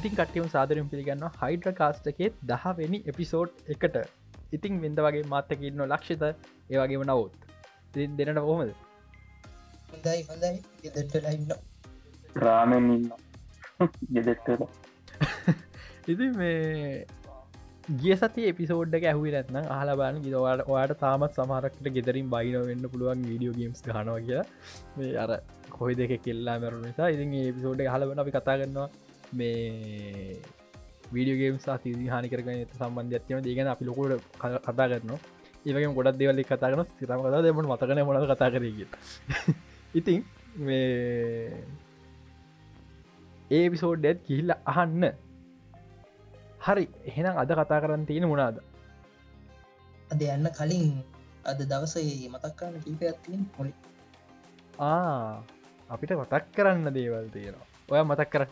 ඉතින් කටයම් සාදරම් පිළිගන්න හයිඩ්‍ර කාස්ටකේ දහවෙනි එපිසෝඩ් එකට. ඉතින් විඳ වගේ මාත්තකඉන්න ලක්ෂිත ඒවගේම නවත්. දෙනට කොහොමද? හොඳයි හොඳයි. ගෙදටලා ඉන්න රාමෙන් ඉන්න ගෙදෙට්ටල ඉති මේ ගිය සති එපිසෝඩ්ඩ ඇහුව නැත්න හලබාන ගිදවාට ඔයාට තාමත් සමහරක්ට ගෙදරින් බයින වෙන්න පුළුවන් වීඩියෝ ගේම්ස් ගනවා කිය මේ අර කොයි දෙක කෙල්ලා මැරු නිසා. ඉතින් එපිසෝඩ් හලබන අපි කතා කරනවා මේ වීඩියගේම් සාතිී හානි කරගන සම්බන්ධයක්තියන දේගෙන අපි ලොකොට කතා කරන ඒවගේ ගොඩක් දෙවල්ලි කතාගන සිතම කතා දෙමට මතකන මොන කතා කරග ඉතින් මේ ඒපිසෝඩ් ඩැත් කිහිල්ල අහන්න. හරි එහෙනම් අද කතා කරන්න තියෙන මුණාද අද යන්න කලින් අද දවසේ මතක් කරන්න කීපයක් තියෙන මොලි. ආ අපිට මතක් කරන්න දේවල් තියෙනවා. ඔය මතක් කර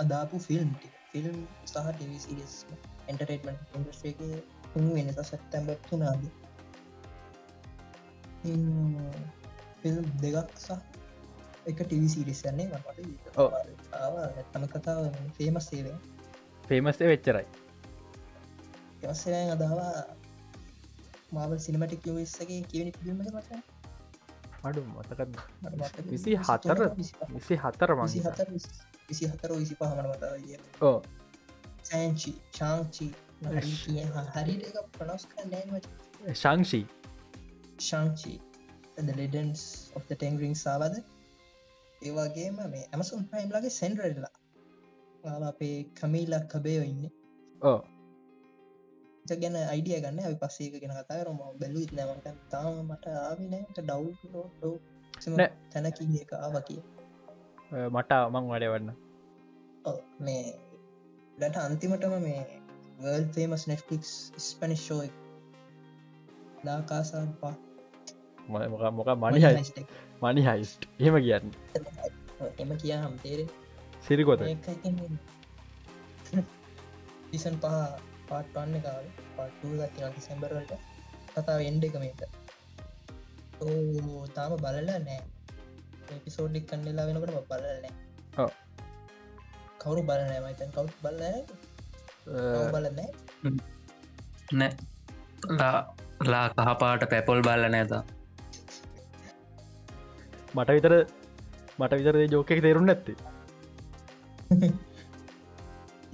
අදාපු ෆිල්ම් ෆිල්ම් සහ ටවිසිස් එන්ටරේටමන් ඉන්ඩස්ට්‍රේක තුන් වෙනස සැත්තැම්බ තුනාද. ෆිල්ම් දෙකක් සහ එක ටිවිසිරිස්සන්නේ මට. ඇත්තම කතාව ෆේමස් සේවේ ෆේමස්ේ වෙච්චරයි යවස්සය අදාවා මාවල් සිනමටික් යවිස්සගේ කියවනි පිල්ම මට? අඩු මතක විසි හතර විසි හතර විසි හතර විසි හතර විසි පහමන මතාවගේ ඕ සෑන්චි ශාංචි හරි නෑමට ශංෂී ශංචි ලෙඩන්ස් of the ටෙංගරිං සාවද ඒවාගේම මේ ඇමසුන් ප්‍රයිම්ලගේ සෙන්ඩරල්ලා අපේ කමීලක් කබේෝ ඉන්න. ඕ ගැන අයිඩිය ගන්න අපි පස්සේක ගෙන කතා රම බැලු නමට තාම මට ආවිනට ඩව්. තැනකින් එක ආව කිය මට මං වඩ වන්න ඔව්, මේ ලට අන්තිමටම මේ world famous Netflix Spanish show ලාකාසාන් පා මොක මොක මනි හයි මනි හයිස්ට් එහෙම කියන්න. එම කියා හම් තේරෙ සිරිකොත ඉසන් පහ පාට්වන්න කාව පට්ටූ ගතින ඩිසැම්බරලට කතාව එන්ඩ එක මේක. තාම බලලා නෑ පිසෝඩ්ඩික් කන්නලා වෙනකට බලල නෑ ඔව්. කවරු බලනෑ මයිතන් කවු් බල බලනෑ නෑ. ලා ලා කහපාට පැපොල් බල්ල නෑත මට විතර මට විතර ජෝකෙක් තේරුම් නැත්තේ.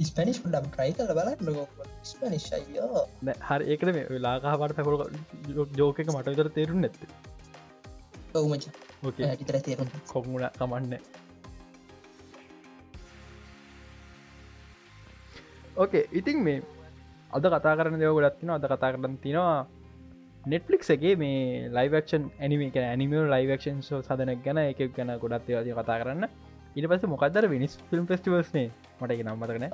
ස්පනිස් ඩම් ට්‍රයි කල බලන්න ස්පනිශ්යෝ හරි ඒකද මේ ලාකාහට පැකුල ජෝක එක මට විතර තේරුම් නැත්තේ. ඔවුමච ඕකේ ඇටිතර තේරුම් කොමුණ කමන්න ඕකේ ඉතින් මේ අද කතා කරන දෙව ගොඩත්තින අද කතා කරන්න තිනවා නෙට්ලික් එකගේ මේ ලයිවක්ෂන් ඇනිම එක ඇනිමිය ලයිවක්ෂන් ෝ සදන ගැන එක ගැන ගොඩත් ඒවාද කතා කරන්න. ඉට පස මොකක්දර විනිස් ෆිල්ම් ෆෙස්ටිවල්ස්නේ මට එක නම්මතකන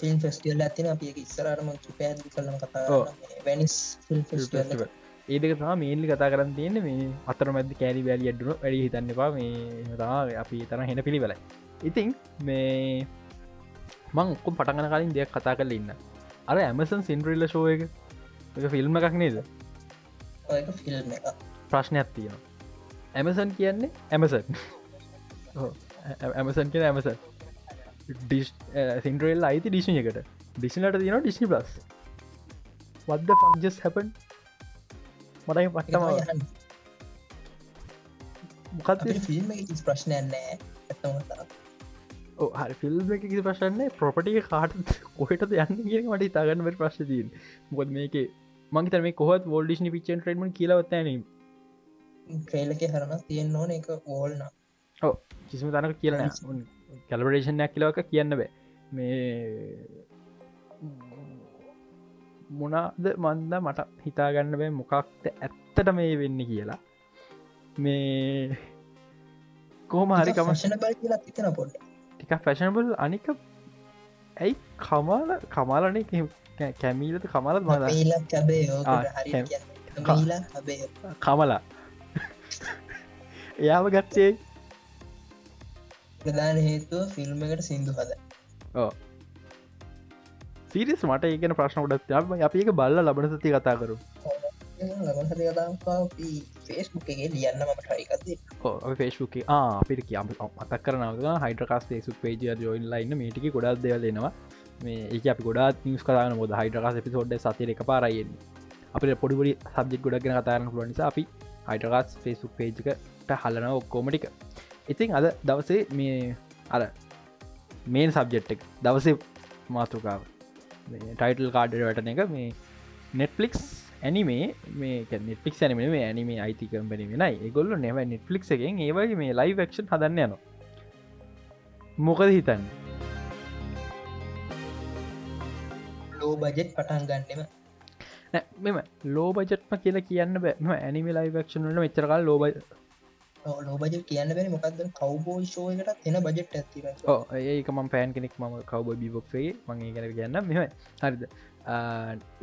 ෆිල්ම් ෆෙස්ටියල් ඇතින අප ඉස්සරම පැදි කලන ඔව්. කතා වැනිස් ෆිල්ම් ෆෙස්ටියල් ඒදක තම මේල්ලි කතා කරන්න තියෙන මේ අතර මැද කෑරි වැලි අඩුණු වැඩි හිතන්න එපා. මේ තා අපි තරම් හෙන පිළිවෙලයි. ඉතිං මේ මං ඔක්කුම් පටගන කලින් දෙයක් කතා කරල ඉන්න. අර ඇමසන් සින්ඩ්‍රිල්ල ශෝය එක? එක ෆිල්ම් එකක් නේද? ප්‍රශ්නයක් තියෙනවා. ඇමසන් කියන්නේ ඇමසන් ඇමසන් කියෙන ඇමසන් ඩිස් සින්ඩරෙල් අයිති ඩිෂණ එකට. ඩිසිනට තියෙන ඩිස්නි ප්ලස් වද පජස් හැපන් මටයි පටම මොකත් ෆිල්ම් එක ප්‍රශ්නයන් නෑ ඇත්තමතා හරි. ෆිල්ම් එක කිසි ප්‍රශ්න්නේ ප්‍රොපටිය කාට කොහට යන්න කිය මට ඉතාගන්නට ප්‍රශ්තිීන් මොකද මේක මංතර මේ කොහත් වෝල් ඩිස්නි පිච්චන් ට්‍රේටම කියලවත්තන ක්‍රේලක හරන තියෙන් ඕන එක ඕල්න ඕ කිසිම තනක කියලන කැලබරේෂන්යක් කියලවක කියන්න බෑ. මේ මොනාද මන්ද මට හිතාගන්න බෑ මොකක්ද ඇත්තට මේ වෙන්න කියලා. මේ කොහොම හරි කම මශන බල කියලා තිතන පොඩ්ඩ ටික ෆැශනබල් අනික ඇයි කමාල කමාලන කැමීලත කමලත් මද ඊලක් කැබේ ආ, හරි කැම්- ඊලා කබේ කමලා. එයාම ගත්තේ? ප්‍රධාන හේතුව ෆිල්ම් එකට සිින්දු හද. සිරිස් මට ඒගෙන ප්‍රශ්න ොඩත් අපි එක බල්ල ලබන සති කතා කරු ලබන සති කතාපා ෆේස්බුක්ගේ ලියන්න මට ටයිකක්ද ෆේස්ුක අපිට කිය මතක් කරනව හයිඩකාස් ේසු පේජ ජොයින් ලයින්න මේටික ගොඩක් දෙවලෙනවා මේ ඒක අපි ගොඩත් නිස් කරන මොද හයිඩකාස් පිසෝඩ් සතිර එක පාරයෙන් අපිට පොඩිපුඩි සබ්ජෙක් ගොඩක්ගෙන කතාරන පුල නිසා අපි හයිඩකාස් ෆේසුක් පේජ්කට හලන ඔක්කෝමටික ඉතින් අද දවසේ මේ අර මේන් සබ්ජෙට්ක් දවසේ මාතෘකාව. ටයිටල් කාඩට වැටන එක මේ නෙට්ලික්ස් ඇනිමේ මේ නෙට්ලික් ඇනම මේ ඇනිමේ අයිති කම්පනි වෙනයි ගොල්ල නෙව නෙට්ලික් එකෙන් ඒවගේ මේ ලයි් ක්ෂන් හදන්න යන මොකද හිතන්න? ලෝ බජෙට් පටන් ගන්නෙම. මෙම ලෝ බජට්ම කියලා කියන්න බෑම ඇනිම ලයි ක්ෂනට මෙචරකල් ලෝබ ලෝ බජ කියන්න බැරි මොකක්ද කවබෝයි ෂෝයකට එන බජෙට් ඇතිව ඒක ම පෑන් කෙනෙක් ම කවබ බිබොක්ේ මගේ ගැන කියන්න මෙම හරිද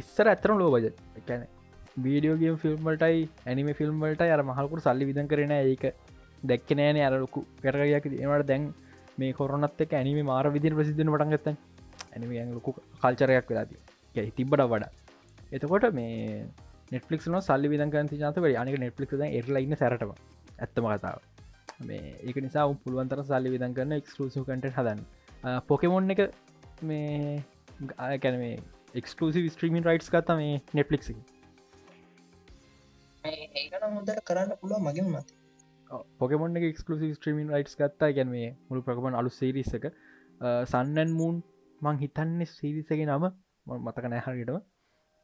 ඉස්සර ඇතරම් ලෝ බජ කැන වීඩියෝගම් ෆිල්ම්මටයි ඇනිම ෆිල්ම්වලට අර මහල්කුට සල්ලි විදන් කරන ඒක දැක්ක නෑන අරලොකු කරගයක් ඒවට දැන් මේ කොරනත් එක ඇනිම මාර විදිර ප්‍රසිද්ධන පටන්ගත්තන් ඇනිම ලොකු කල්චරයක් වෙලාදී තිබ්බට වඩා. එතකොට මේ නෙට්ලික් න සල්ලි විදන් න්ති ත අනික නෙට්ලික් එරලයින්න සැරටම. ඇත්තම කතාව. මේ ඒක නිසා උන් පුළුවන්තර සල්ලි විදන් කරන්න එක්ස්කලසි කට හදන්න. පොකෙමොන් එක මේ ආයකැන මේ එක්ස්කලසි ස්ට්‍රීමින් රයිටස් කත මේ නෙට්ලික් හොඳට කරන්න පුළුව මගින් මත පොකමොන් එක්ස්කලසි ස්ට්‍රීමින් රයිටස් කත්තා ගැන මේ මුළු ප්‍රකමන් අලු සේරිස්සක සන්නන් මූන් මං හිතන්නේ සීරිසගේ නම මතක නැහරිටම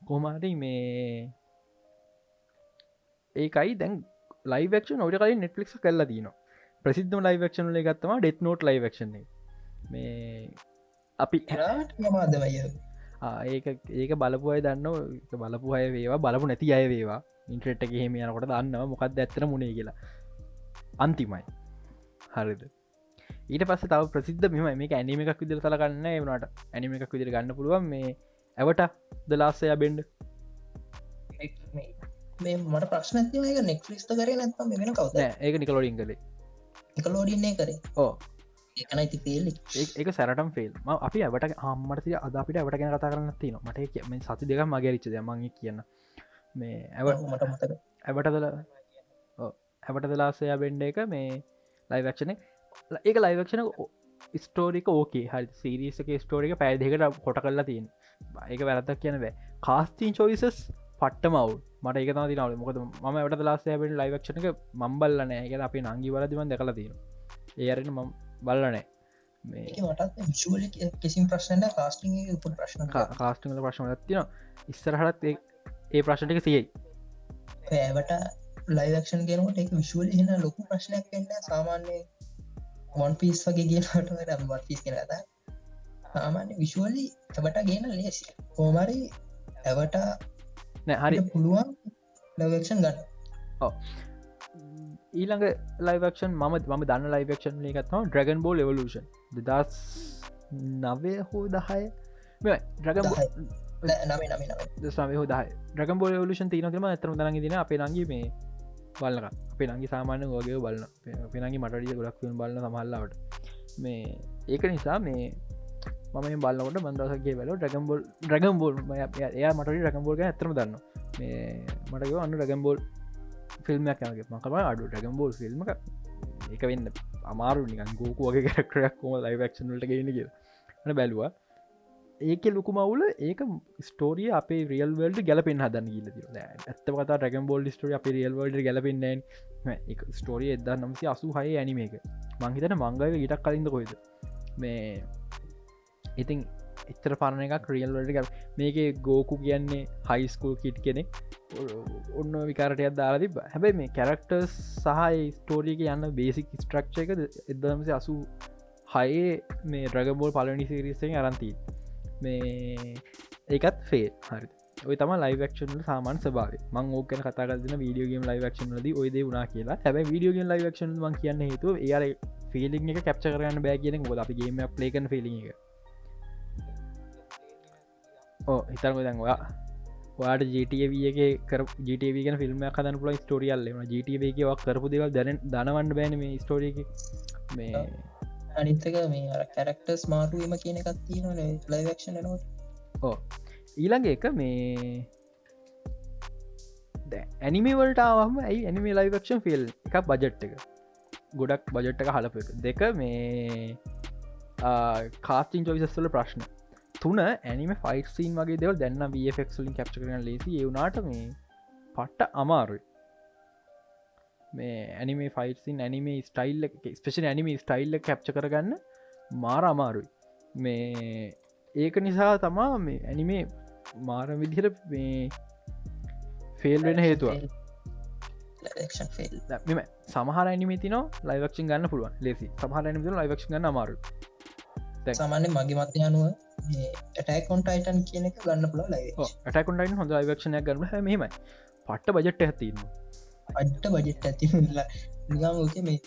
කොමාරි මේ ඒකයි දැන් ලයිවක්ෂ නොට කලින් නෙට්ලික් කල්ලා තින ප්‍රසිද්ධම ලයිවක්ෂන් ලේ ගත්තම ඩෙත් නෝට් ලයිවක්ෂන්නේ මේ අපි මමාදමය ඒක ඒක බලපු අය දන්න බලපු අය වේවා බලපු නැති අය වේවා. ඉන්ට්‍රෙට් හෙම යනකොට දන්නවා මොකක්ද ඇත්තර මුණේ කියලා. අන්තිමයි. හරිද? ඊට පස්ස තව ප්‍රසිද්ධ මෙම මේ ඇනිම එකක් විදිර සලකන්න වනට ඇනිම එකක් විදිර ගන්න පුළුවන්. මේ ඇවට දලාස්සය බෙන්ඩ් මේ මට ප්‍රශ්න ඇතිවක නෙක්ලිස්ත කරේ නැත්තම වෙන කවද? ඒක නිකලෝඩින් කලේ එක ලෝඩින්නේ කරේ. ඕ එකන ඇති පේල්ලි ඒක සැරටම් ෆෙල් ම අපි ඇවට අම්මට අද අපිට ඇවට ගැන කතා කරන්න තින මට කිය සති දෙක මගේ කියන්න. මේ ඇව මට මතක. ඇවටදල ඇවට දලාසය බෙන්ඩ එක මේ ලයිවක්ෂන ඒක ලයිවක්ෂන ස්ටෝරික ඕකේ හරි සිරිසක ස්ටෝරික පැය දෙකට කොට කරලා තින් ඒක වැරදක් කියන බෑ. කාස්තිීන් චෝයිසස් පට්ට මව් මට ඒක ති නව මොකද ම ට ලාසයබට ලයිවක්ෂණක මම්බල්ලන එක අපේ නංගි වලදිම දෙකලා තියෙන ඒරෙන ම බල්ලනෑ මේ මටත් විශුවල කිසිම් ප්‍රශ්නට කාස්ටිං ප්‍රශ්න කාස්ටිංල ප්‍රශ්න තින ඉස්සරහටත් ඒ- ප්‍රශ්නටික සියයි. පෑවට ලයිවක්ෂන් ගෙනට එක විශුවල් එන ලොකු ප්‍රශ්නයක් වෙන්න සාමාන්‍ය වන් පිස් වගේ වත් පිස් ඇත සාමාන්‍ය විශුවලි ඇබට ගෙන ලේසි කෝමරි ඇවට නෑ හරි. පුළුවන් ලවක්ෂන් ගන්න ඊළඟ ලයිවක්ෂන් මම මම දන්න ලයිවක්ෂන් එකත්ම ඩ්‍රගන් බෝල් එවලූෂන් දෙදස් නවය හෝ දහය? ඩ්‍රගන් දහය. නමේ නමේ නම දස්ම හෝ දහ ඩ්‍රගන් බෝල එවලෂන් තිනකම ඇතම දරග දින අපේ නගේ මේ බලක අපේ නගේ සාමාන්‍ය ගෝගය බලන්න පෙනගේ මටඩිය ිල්ම් බලන්න සමල්ලාවට මේ ඒක නිසා මේ මම බලන්නට මන්දසගේ බල ඩගම්බෝල් ඩ්‍රගම්බෝල් එයා මට ඩගම්බෝල්ග ඇතරම දන්න මේ මටක අන්න ඩගම්බෝල් ෆිල්ම්යක් යනගේ මකම අඩු ඩගම්බෝල් ෆිල්ම් එක. වෙන්න අමාරු නිකන් ගෝකුවගේ කරක්ටරයක් කොම ලයිවක්ෂනට ගෙන කිය න බැලවා. ඒක ලොකු මවුල ඒක ස්ටෝරිය අපේ රියල් වල්ඩ ගැලපෙන් හදන්න ගිල ති ඇත්ත කතා ටැකම් බෝල් ස්ටෝර අප රියල් වල්ඩ ගැලපෙන්න්න එක ස්ටෝරිය එදා නම්සි අසු හය ඇනිම එක. මංහිතන මංගව ඉටක් කලින්ද කොයිද මේ ඉතින් එච්චර පරණ එකක් රියල් වලට ගැ මේක ගෝකු කියන්නේ හයිස්කූල් කිට් කෙනෙක්. ඔන්න විකාරටයක් දාලා තිබ හැබැයි මේ කැරක්ටර් සහයි ස්ටෝරියක යන්න බේසික් ස්ට්‍රක්ෂ එක එදමසි අසු හයේ මේ ඩ්‍රගබෝල් පලනි සිරිසෙන් අරන්තිී මේ ඒකත් ෆේ හරි ඔය තම ලයිවක්ෂන සාමන් සබාව මං ඕකන කතාගදන වීඩියෝගම් ලයිවක්ෂන ද ඔයද වුණනා කියලා හැබ වීඩියෝගෙන් ලයිවක්ෂන් ම කියන්න හේතු ඒර ෆිලිං එක කැප්ච කරන්න බෑ කියන ගොද අපි ගේම ප්ලේකන් ෆිලි එක. ඕ හිතරම දැන්වා වාට ජටගේ කර ජටවගෙන ෆිල්ම් කදන පුල ස්ටෝරියල්ලම ජටවගේ කරපු දෙවල් දැන දනවන්න බෑන මේ ස්ටෝරිය මේ අනිත්තක මේ කැරක්ටර්ස් මාරුවීම කියන එකත්තින ලයිවක්ෂන් නොට ඕ ඊළඟ එක මේ ඇනිමේවල්ටාවම ඇයි ඇනිමේ ලයිවක්ෂන් ෆිල් එකක් බජට් එක? ගොඩක් බජට්ක හලප එක. දෙක මේ කාස්ටිං චොවිසස්වල ප්‍රශ්න තුන ඇනිම ෆයිට්සීන් වගේ දෙව දැන්න වෆෙක්ලින් කැප්ච කරන ලේසි ඒවනාට මේ පට්ට අමාරුයි. මේ anime fight scenes anime style ස්පේෂන් anime ස්ටයිල්ල කැප්ච කරගන්න මාර අමාරුයි. මේ ඒක නිසා තමා මේ ඇනිමේ මාර විදිහර මේ ෆෙල් වෙන හේතුව. මෙම සමහර ඇනිමේ තින ලයිවක්ෂන් ගන්න පුළුවන් ලෙසි සමහර ඇනිම ලයිවක්ෂ ගන්න අමාරු සාමාන්‍ය මගේ මතය අනුව ඇටකොන්ටයිටන් කියන එක ගන්න පුළ ලයි ඇටකොන්ටයින් හොඳ ලයිවක්ෂණය ගන්න මෙමයි පට්ට බජට්ට ඇතින්න අඩ්ට බජෙට් ඇතිලා නිගම් ෝක මේ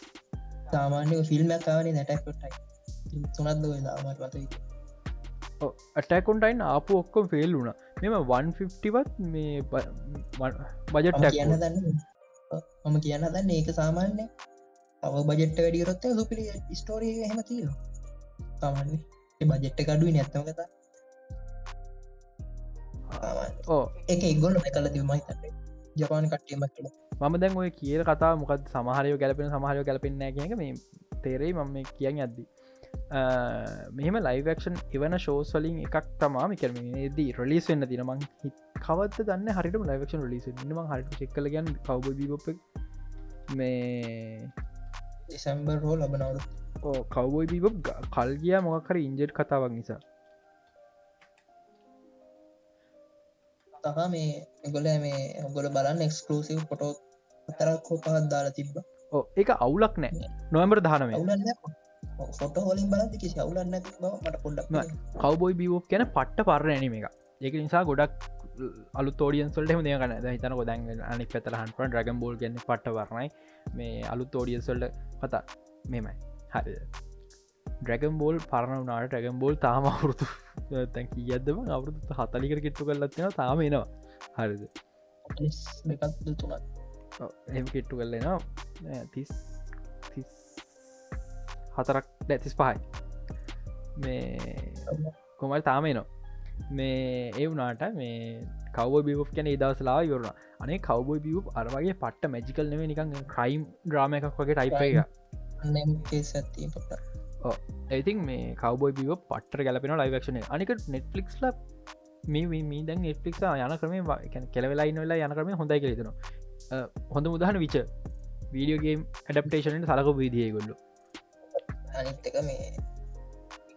සාමාන්‍ය ෆිල්ම් ඇකාවනේ නැටක්කොටයි තුනත්ද දාමට වත ඇටකොන්ටයින් ආපු ඔක්කොම් ෆෙල් වුණ. මෙම 150වත් මේ බජට් කියන්න දන්න මම කියන්න දන්න ඒක සාමාන්‍ය අව බජෙට්ට වැඩියරොත්ත සුපිරි ස්ටෝරිය හෙම තිීර සාමාන්‍ය බජෙට්ට කඩුව නැත්තම කතා. ඕ එක ඉගොල කල තිවමයි තන්නේ ජපාන කට්ටියමත් කළ. මම දැන් ඔය කියල කතා මොකද සමහරය ගැලපෙන සමහරය ගැලපෙන්න කියක මේ තේරෙයි මම කියන්න ඇද්දි මෙහම ලයිවක්ෂන් එවන ශෝස් වලින් එකක් තමාම කරමේදී රලිස් වෙන්න තිනමං හිත් කවත දන්න හරිට ලයිවක්ෂන් ලිස ම හරි චෙක්කල ගන්න කවබ මේ ඩිසම්බර් හෝ ලබනවරු ඕ කවබෝයි බීබ කල්ගිය මොකක්හර ඉන්ජෙට් කතාවක් නිසා. තහ මේ එගොල මේ ඔගොල බලන්න එක්ස්කලසිව් පොටෝ තරක් හෝ පහත් දාලා තිබ්බ. ඕ එක අවුලක් නෑ. නොවම්බර දානම ෆොට හොලින් බල කිසි අවුලන්න මට පොඩ්ඩක් කවබොයි බියෝප් කියන පට්ට පරණ ඇනීම එක ඒක නිසා ගොඩක් අලු තෝඩියන් සොල්ට හම දෙකන හිතන ගොදන් අනි පෙතර හන්පන ්‍රගම් බෝල් ගන්න පට වරණයි මේ අලු තෝඩියන් සොල්ට කතා. මෙමයි හරි. ඩ්‍රගම් බෝල් පරණ වනාට ටැගම් බෝල් තාම අවුරුතු තැන් කියදම අවුරුදු හතලිකර කිට්ටු කරලත්තින තාම එනවා. හරිද? එම කෙට්ටු කරලෙනවා තිස් හතරක් දැතිස් පහයි. මේ කොමල් තාමේනවා මේ ඒ වනාට මේ කව බිව් කැන දවසලා යවරුණ අනේ කවබොයි බිව් අරවගේ පට්ට මැජිකල් නෙව නිකන් ක්‍රයිම් ්‍රාම එකක් වගේ ටයිප එක ඇතින් මේ කවබොයි බිව පට්ට ගැලපෙන ලයිවක්ෂන අනික නෙට්ලික්ස්ල මේ මේ දැන් නෙට්ලික් යන ක්‍රම කෙලවෙලා ඉන්නවෙලා යන ක්‍රම හොඳයි කෙලෙතනවා හොඳ මුදහන විච වීඩියෝගේම් ඇඩප්ටේෂනට සලක විදිිය ගොල්ලු අනිත්තක මේ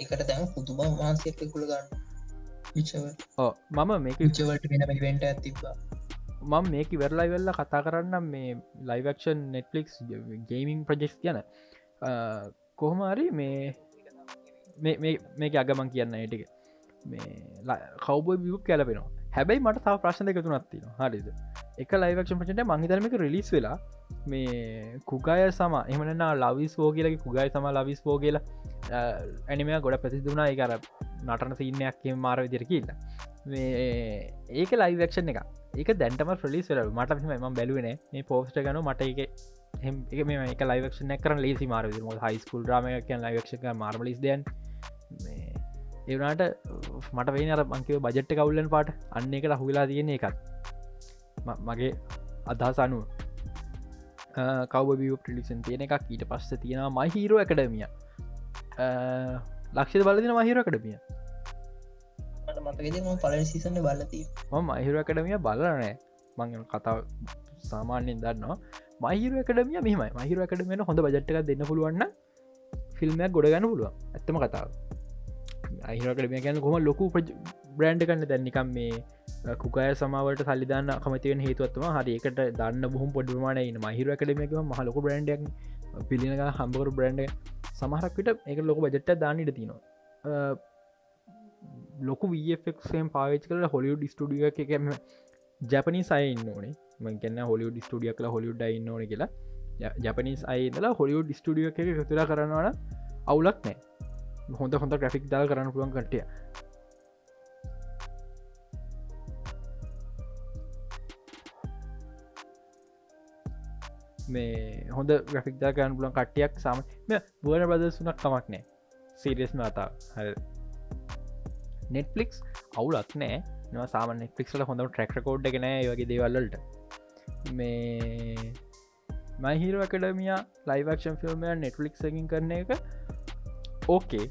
එකට දැන් පුතුබ වහන්සේ කුළ ගන්න. විචව ඕ මම මේක විචවලට වෙන වෙන්ට ඇතිබා මම මේක වෙරලයි වෙල්ල කතා කරන්න මේ ලයිවක්ෂන් නෙට්ලික්ස් ගේමිං ප්‍රජෙක්ස් කියන කොහොමරි මේ මේක අගමන් කියන්න ඒටික මේ කවබ බියුප් කැලපෙනවා හැබැයි මට තාව ප්‍රශ්න දෙක තුනත්තින හරිද? එක ලයිවක්ෂන් පචට මහිතරමක රිලිස් වෙලා මේ කුගාය සම එමන ලවිස් ෝ කියලගේ කුගයි සම ලවිස් ෝ කියලා ඇනිමය ගොඩ පැසිදුනා එකර නටන සින්නයක් මාර විදිර කියන්න මේ ඒක ලයිවක්ෂන් එක ඒක දැන්ටම ්‍රලිස් වෙල මට ම බැලුවන මේ පෝස්ට ගන මට එක එක මේ එක ලයිවක්ෂන කරන ලේසි මාර ම හයිස්කුල් රාම කියන් ලයිවක්ෂක මාර්මලිස් දයන්. ඒවනාට මට වේ අර මංකව බජට්ට කවුල්ලන් පාට. අන්න එක ලහුවෙලා තියෙන එකත් මගේ අදහසනුව කව බිය ප්‍රලික්ෂන් තියෙන එකක්. ඊට පස්ස තියෙන මහිහිරෝ එකඩමිය ලක්ෂ බලදින මහිර කඩමිය මතකද පල සිසන බලති ම මහිර එකඩමිය බලනෑ මං කතාව සාමාන්‍යයෙන් දන්නවා. මහිර එකඩමිය මෙහම මහිර එකඩමෙන හොඳ බජට්ක දෙන්න පුළුවන්න ෆිල්ම්යක් ගොඩ ගන්න පුළුව ඇත්තම කතාව. අහිරකටමිය ගැන කොම ලොකු බ්‍රන්ඩ් කන්න දැන්නිකම් මේ කුකය සමාවට සල්ලිධන්න කමතිවෙන් හේතුවත්ම හරිකට දන්න බොහම පොඩිමානයින මහිර එකඩමක මහලොක බ්‍රන්ඩක් පිළිනක හම්බකරු බ්‍රන්ඩ් සමහරක්විට එක. ලොක බජට්ට දාන්නට තිනවා ලොකු වක්ම් පාවිච් කල හොලිුඩ් ස්ටඩිය එකම ජැපනි සයින්න ඕනේ. මගන්න හොලිුඩ් ස්ටඩිය කළ හොලිුඩ් යින්න ඕන කියලා. ජපනිස් අයිදලා හොලිුඩ් ස්ටඩිය එක කතුර කරනවන අවුලක් නෑ හොඳ හොඳ ග්‍රෆික් දා කරන්න පුළුවන් කටිය මේ හොඳ ග්‍රෆික් දා කරන්න පුලන් කට්ටියක් සාම බුවන බදසුනක් තමක් නෑ සීරියස් මතා හ නෙට්ලික්ස් අවුලත් නෑ. න සාම නෙට්ලික්ල හොඳ ට්‍රක් කෝඩ් ගෙන වගේ දේවල්ලට මේ මහිර කඩමිය ලයිවක්ෂන් ෆිල්ම් නෙට්ලික් එකින් කරන එක ඕකේ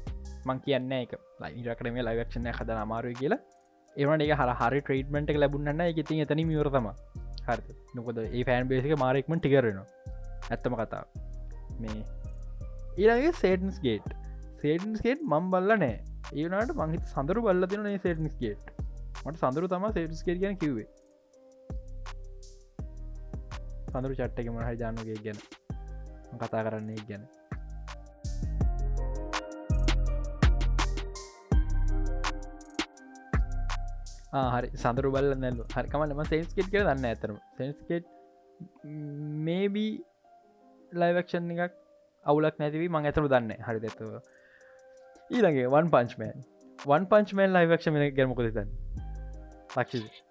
මං කියන්න එක ලයිරකටම ලයිවක්ෂණය හද අමාරුව කියලා. ඒවන එක හර හරි ට්‍රේට්මට එක ලැබුන්න එක ඉතින් එතන මිවරතම හරි නොකද ඒ ෆෑන් බේසික මාරෙක්මට ටිකරෙනවා ඇත්තම කතා මේ ඊළගේ සේටන්ස් ගේට් සේටන්ස් ගේට් මම් බල්ල නෑ. ඒනට මංහිත සඳරු බල්ල තින ඒ සේටන්ස් ගේට්. මට සඳරු තම සේටස් ගේට ගැන කිවේ සඳරු චට්ටක මහයි ජානගේ ගැන. කතා කරන්නේ ගැන. හරි. සඳරු බල්ල නැල්ලු හරිකමන්නම සේස්කෙට් කර දන්න ඇතරම සේස්කෙට් මේබී ලයිවක්ෂන් එකක් අවුලක් නැතිවී මං ඇතුරු දන්න හරි දෙතව ඊළගේ වන් පංචමෑන් වන් පංචමෑන් ලයිවක්ෂ මෙ ගැමකොද තන්න ලක්ෂ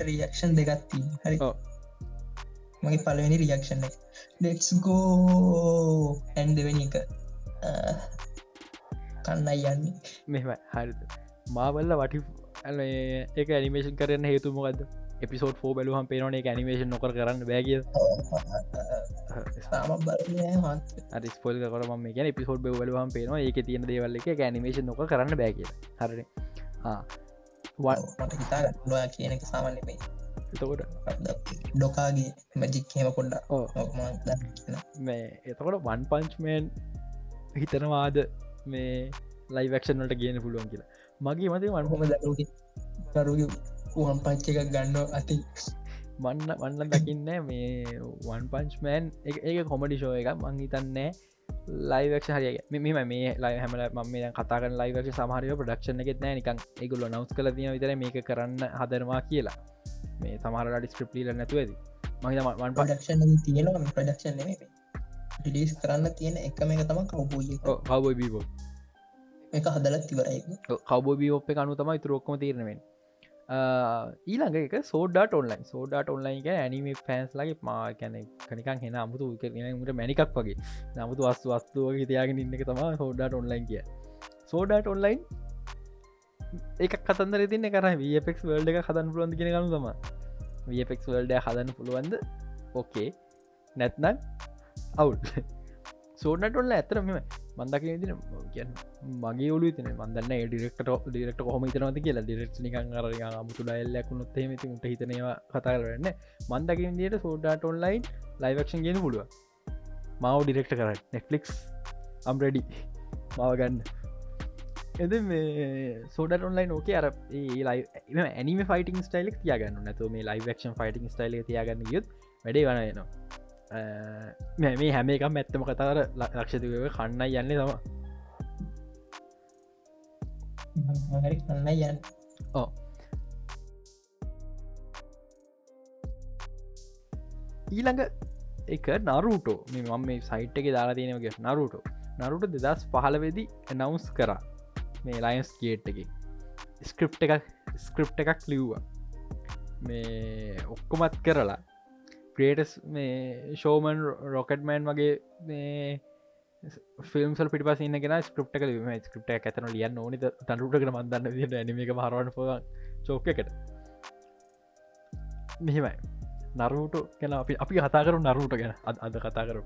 රියක්ෂන් දෙගත්ති හරි. මගේ පලවෙනි රියක්ෂන් එක. ඩෙක්ස් ගෝ ඇන් දෙවෙනි එක. කන්නයි යන්නේ. මෙම හරිද? මාවල්ල වටි ඒක ඇනිමේෂන් කරන්න හේතු මොකද එපිසෝඩ් ෝ බැලුහම් පේනන එක ඇනිමේෂන් නොකර කරන්න බැගිය ස්පොල් කර ම ගැන පිසෝඩ් බලුවම් පේනවා. ඒක තියෙන දේවල්ල එක. ඇනිමේෂන් නොක කරන්න බැගිය හරි කියන සාමන්න එතකොට ඩොකාගේ මජික් හෙම කොඩ්ඩ මේ එතකොට වන් පංචමන් හිතනවාද මේ ලයිවක්ෂන්ට කියන පුළුවන් කියලා? මගේ මතේ වන්හොම දරුගේ දරුගේ උහම් පංච එකක් ගන්න අති මන්න වන්න දකින්න මේ වන් පංචමෑන් ඒක කොමඩි ෂෝ එක මං හිතන්නේ ලයිවක්ෂ හරිය මෙම මේ ලයි හැමල ම කතාක ලයිවක්ෂ සමහරය ප්‍රඩක්ෂණ එකෙත් නෑ. නිකන් ඒගුල්ල නවස් කල තින විතර මේක කරන්න හදරවා කියලා. මේ සමහරට ස්ක්‍රප්ලීල නැතුවද මහිතමන් පඩක්ෂණ තියෙනවා ප්‍රඩක්ෂන් ඩිස් කරන්න තියෙන එක තම කවබෝය කවබෝයි බීබෝ එක හදලත් තිවරයි කවබෝබී ඔප්ප අනු තමයි තුරොක්කම තීරණවෙන් ඊළඟ එක සෝඩට ඔන්ලයින් සෝඩට ඔන්ලයින් ඇනිම පෑන්ස් ලගේ මා කැන කනිකන් හෙන අමුතු කරනට මැනිකක් වගේ. නමුතු වස්තු වස්තුව තියාගෙන ඉන්න එක තම සෝඩට ඔන්ලයින් කිය සෝඩට ඔන්ලයින් එක කතන්දර තින්න කර වපෙක් වල්ඩ එක හදන්න පුළුවන්ද කියෙන ගනු තම වපෙක් වල්ඩ හදන්න පුළුවන්ද? ඕකේ නැත්නම් අවුල් සෝඩට ඔන්න ඇතරම මන්දක තින කියන්න මගේ ඔලු තින මන්දන්න ඩිරෙක්ට ඩිරෙක්ට කොහම තනවද කියලා. ඩිරෙක්් නිකන් අර මුතු ඩයිල්ලකුණොත් හෙමති උට හිතනවා කතා කරන්න මන්දකින් දිට සෝඩට ඔන්ලයින් ලයිවක්ෂන් ගෙන පුළුව මාව ඩිරෙක්ට කර නෙක්ලික්ස් අම්රඩි මාව ගන්න. එද මේ සෝඩ ඔන්ලයින් ඕකේ අර ලයි ඇනිම ෆයිටින් ස්ටයිලක් තියාගන්න නැතු මේ ලයිවක්ෂන් ෆයිටින් ස්ටයිල තියාගන්න යුත් වැඩේ වනයනවා මේ හැම එකක් ඇත්තම කතාර ලක්ෂතිව කන්න යන්නේ තම කන්න යන්න. ඕ ඊළඟ එක නරුටෝ මේ මම මේ සයිට් එක දාලා තියෙනවගේ නරුටෝ නරුට දෙදස් පහලවෙදි නවස් කරා. මේ ලයින්ස් කේට් එක. ස්ක්‍රප් එකක් ස්ක්‍රප් එකක් ලිව්වා. මේ ඔක්කොමත් කරලා ක්‍රේටස් මේ ෂෝමන් රොකට්මෑන් වගේ මේ ෆිල්ම්සල් පිට පසන්න ගෙන ස්ක්‍රප්ට කල ස්ක්‍රප්ට ඇතන ලියන්න ඕනි. තනුට මන්දන්න ට ඇනිමික හරවන්න පො චෝක එකට. මෙහෙමයි. නරුට ගැන අපි අපි කතා කරු නරුට ගැන. අද කතා කරු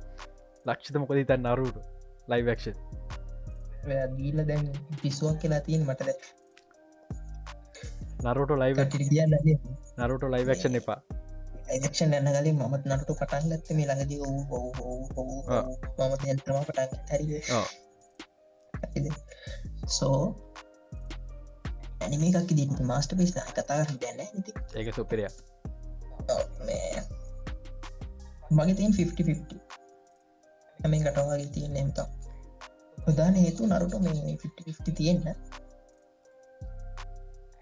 ලක්ෂිත මොකද තන් නරුට ලයිවක්ෂ දීල දැන් පිස්සුවක් කියලා තියෙන මටද නරුට කියන්න නරුට ලයිවක්ෂන් එපා එක්ෂන් යන්න කලින් මත් නටු පටන් ගත්ත මේ ළඟදී මම තම පටන් හැරි සෝ ඇනිමේකක් දී මාස්ට පිස් කතා දැන්න ඒක සුපරිය මගේ තින් 50 හැමේ කටවාගේ තියෙන එමතා ප්‍රධාන හේතු නරුට මේ 50 තියෙන්න්න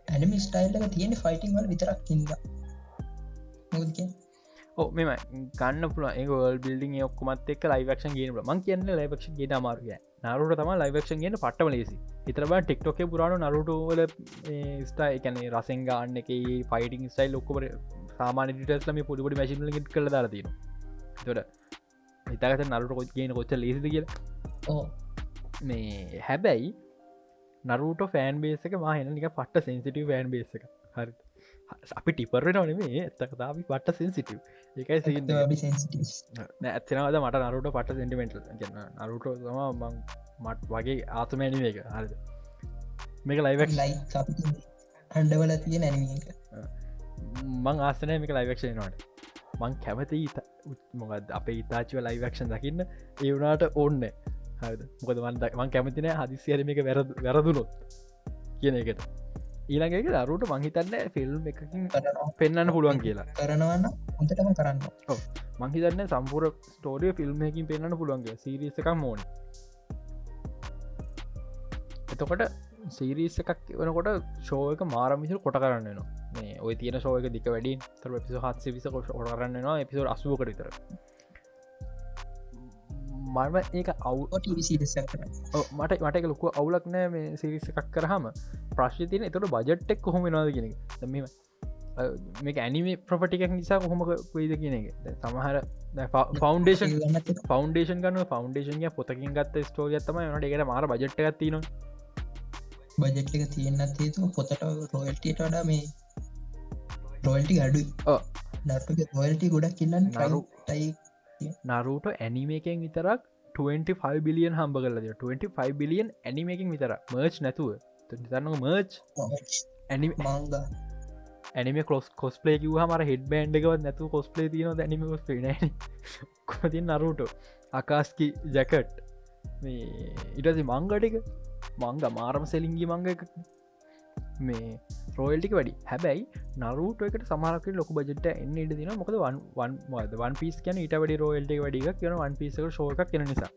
ඇනිමි ස්ටයිල්ල තියෙන ෆයිටිං වල විතරක් ඉන්ද ඕ මෙම ගන්න පුල ඒගල් බිල්ඩිං ඔක්කොමත් එක් ලයිවක්ෂන් ගෙන මං කියන්න ලයිවක්ෂ ගේ අමාරුය නරුට තම ලයිවක්ෂන් ගෙන පට්ටම ලේසි. එතරබ ටෙක්ටොක පුරාණු නරුටවල ස්ටයි එකන රසෙන්ගාන්න එක ෆයිටිං ස්ටයිල් ලොක්කොර සාමාන ටස්ලම පොඩිපොඩි මැසිිල ගෙට කළ දාරතින තොට හිතාගත නරුට කොච් කියන කොච්ච ලේසිද කියල? මේ හැබැයි නරුට ෆෑන් බේසක මහෙන නික පට්ට සෙන්සිටව ෆෑන් බේස එක හරි අපි ටිපරට නොනේ ඇත්ත කතාපි පට්ට සෙන්සිටව් එකයි ඇත්තනවද මට නරුට පට සෙන්ටිමෙන්ටල් ගන්න නරුට තම මං මට වගේ ආතමෑනි එක. හරිද? මේක ලයිවක් ලයි අන්ඩවල තිය නැනක මං ආසනය මේක ලයිවක්ෂනවාට මං කැමති මොකද අපේ ඉතාචිව ලයිවක්ෂන් දකින්න ඒවනාට ඕන්න. හද මොකද මන්ද මං කැමතින හදිසියර මේක වැරදුනොත් කියන එකට ඊළඟක දරුට මංහිතන්න ෆිල්ම් එකකින් පෙන්න්න පුළුවන් කියලා. කරනවන්න හොඳටම කරන්න. මංහිතන්න සම්පුර ස්ටෝරිය ෆිල්ම්මකින් පෙන්න්න පුළුවන්ගේ සිරිස එකක් මෝන එතකොට සීරිස් එකක් වනකොට ශෝයක මාරමිසිල් කොට කරන්නවා මේ ඔය තියෙන ශෝයක දික වැඩි තර පිසු හත්සේ විස කොට කරන්නවා එපිසෝඩ් අසුව කරිතර මම ඒක අවුට මට මට ලොකු අවුලක් නෑ මේ සිරිස එකක් කරහම ප්‍රශ්ි තියන එතට බජට්ටෙක් කොහොම නවාද කියෙන මෙම මේ ඇනිම ප්‍රපටිකක් නිසා කොහොම කොයිද කියන එක. සමහර ෆෞන්ඩේෂන් ෆෞන්ඩේෂන් ගන්න ෆෞන්ඩේෂන්ය පොතකින් ගත්ත ස්ටෝරිය තම නට එකට මාර බජට්ට ගත්තින බජට් එක තියෙන්න්නත් හේතු පොතට රොයල්ටට වඩා මේ රොයල්ටි අඩු රොයල්ටි ගොඩක් කියන්න ටයි නරුට ඇනිමේකෙන් විතරක් 25 බිලියන් හම්බ කලද 25 බිලියන් ඇනිමේකින් විතර මර්ච් නැතුව. තන්න මර්ච් ඇනිම කොස් කොස්පලේ කිව මර හෙඩ් බෑන්්ඩකවත් නැතු කොස්පලේ තියන ඇනිම කොස්පේ කොතින් නරුට අකාස්කි ජැකට් මේ ඉටසි මංගටික මංග මාරම සෙලින්ගි මංග මේ රෝයල්ටික වැඩි. හැබැයි නරුට එකට සමහරක ලොක බජට එන්න ඉට දින මොකද වන් පිස් කියන ඉට වැඩි රෝයල්ටි වැඩික් කියන වන් පිසක ශෝක කියෙන නිසා.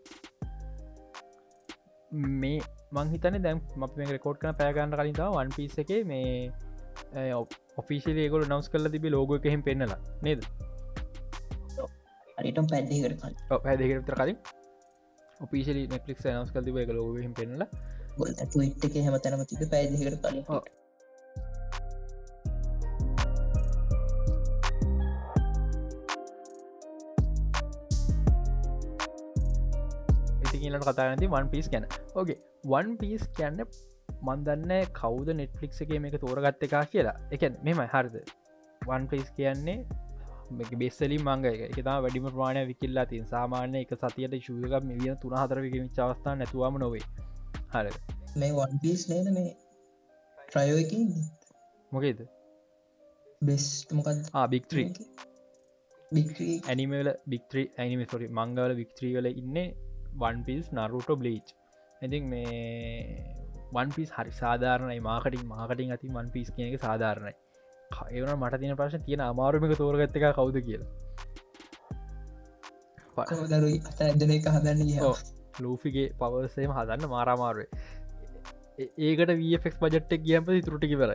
මේ මංහිතන දැම් ම රකෝඩ් කන පෑගන්න කලින් වන් පිස් එක මේ ඔෆිසිලේගොල නවස් කල තිබි ලෝග එහෙම පෙන්නලා. නේද? අනිටම් පැද්දිකට පැදිකර කලින්. ඔපිසිලි නෙක්ලික් නවස් කල් තිබ එක ලෝගහෙම පෙන්නලා ට්ට එක හැම තැනම තිබ පැදිකට කලින්. කියලට කතානති වන් පිස් ගැන. ඕගේ වන් පිස් කියන්න මන්දන්න කවද නෙට්ලික් එක මේක තෝරගත්ත එකා කියලා. එක මෙම හරිද? වන් පිස් කියන්නේ බෙස්සලි මංග එක. වැඩිම ප්‍රමාණය විකිල්ලා තින් සාමාන්‍ය එක සතියට ශූක මිලියන තුන හතරක චවස්ථා නැතුවම නොවේ හර. මේ වන් පිස් නේද මේ? ට්‍රයෝකින් මොකේද? බෙස් මොකක් බික්ත්‍රී ඇනිමල බික්ත්‍රී ඇනිම සොරි මංගවල වික්ත්‍රී වල ඉන්න වන් පිස් නරුට බ්ලීච් ඉතින් මේ වන් පිස් හරි සාධාරණයි. මාකටින් මාකටින් ඇති වන් පිස් කියන එක සාධාරණයි. ඒවන මට තින ප්‍රශ තියෙන අමාරුමික තෝරගත්ත එක කවුද කියලා. ඇදන එක හදන්න ලූෆිගේ පවසේම හදන්න මාරාමාරුවේ ඒකට වෆෙක් පජට්ටක් කියම්ප තුරටි කර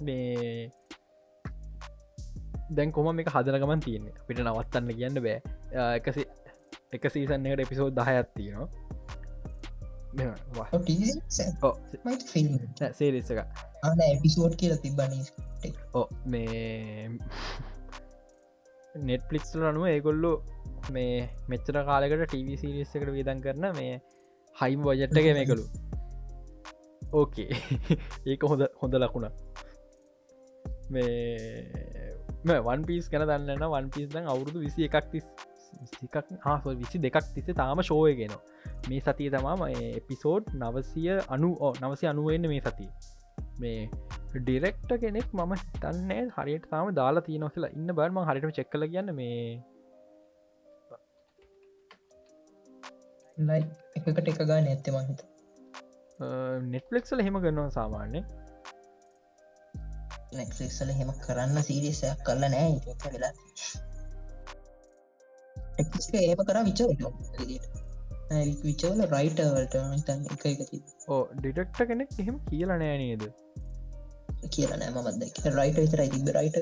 මේ දැන් කොම මේ හදනගමන් තියන්නේ? පිට නවත්තන්න කියන්න බෑ. එකසි එක සීසන් එකට එපිසෝඩ් දහයත්තිනවා සේරිස්සක එපිසෝඩ් කියල තිබන මේ නෙට්පලික්ස්ල අනුව ඒගොල්ලු මේ මෙච්චර කාලකට ටව සිරිස් එකට විදන් කරන මේ හයිම් වජට්ටක මේකළු ඕකේ ඒක හොඳ හොඳ ලකුණ මේ වන් පිස් කන දන්න වන් පිස් දැන් අවුරුදු විසි එකක් තිස් විසිකක් හා විසි දෙකක් තිස්සේ තාම ශෝයගෙන මේ සතිය තමාම එපිසෝඩ් නවසිය අනු ඕ නවසි අනුවෙන්න්න මේ සතිය. මේ ඩිරෙක්ට කෙනෙක් මම හිතන්නේ හරියට තාම දාලා තියන කියලා ඉන්න බර්ම හරිට චෙක්කල කියන්න මේ ලයි එකට එක ගා නැත්තම හිත නෙට්ලෙක්සල හෙම කරනවා සාමාන්‍ය නෙක්ලික්සල හෙම කරන්න සීරිසයක් කරල නෑ. වෙලා. ඒම කර විචවට විචවල රයිටවලට එක එකති ඕ ඩිටෙක්ට කෙනෙක් එහෙම කියලා නෑ නේද? කියලා නෑම මද රයිට විතරයි තිබ රයිට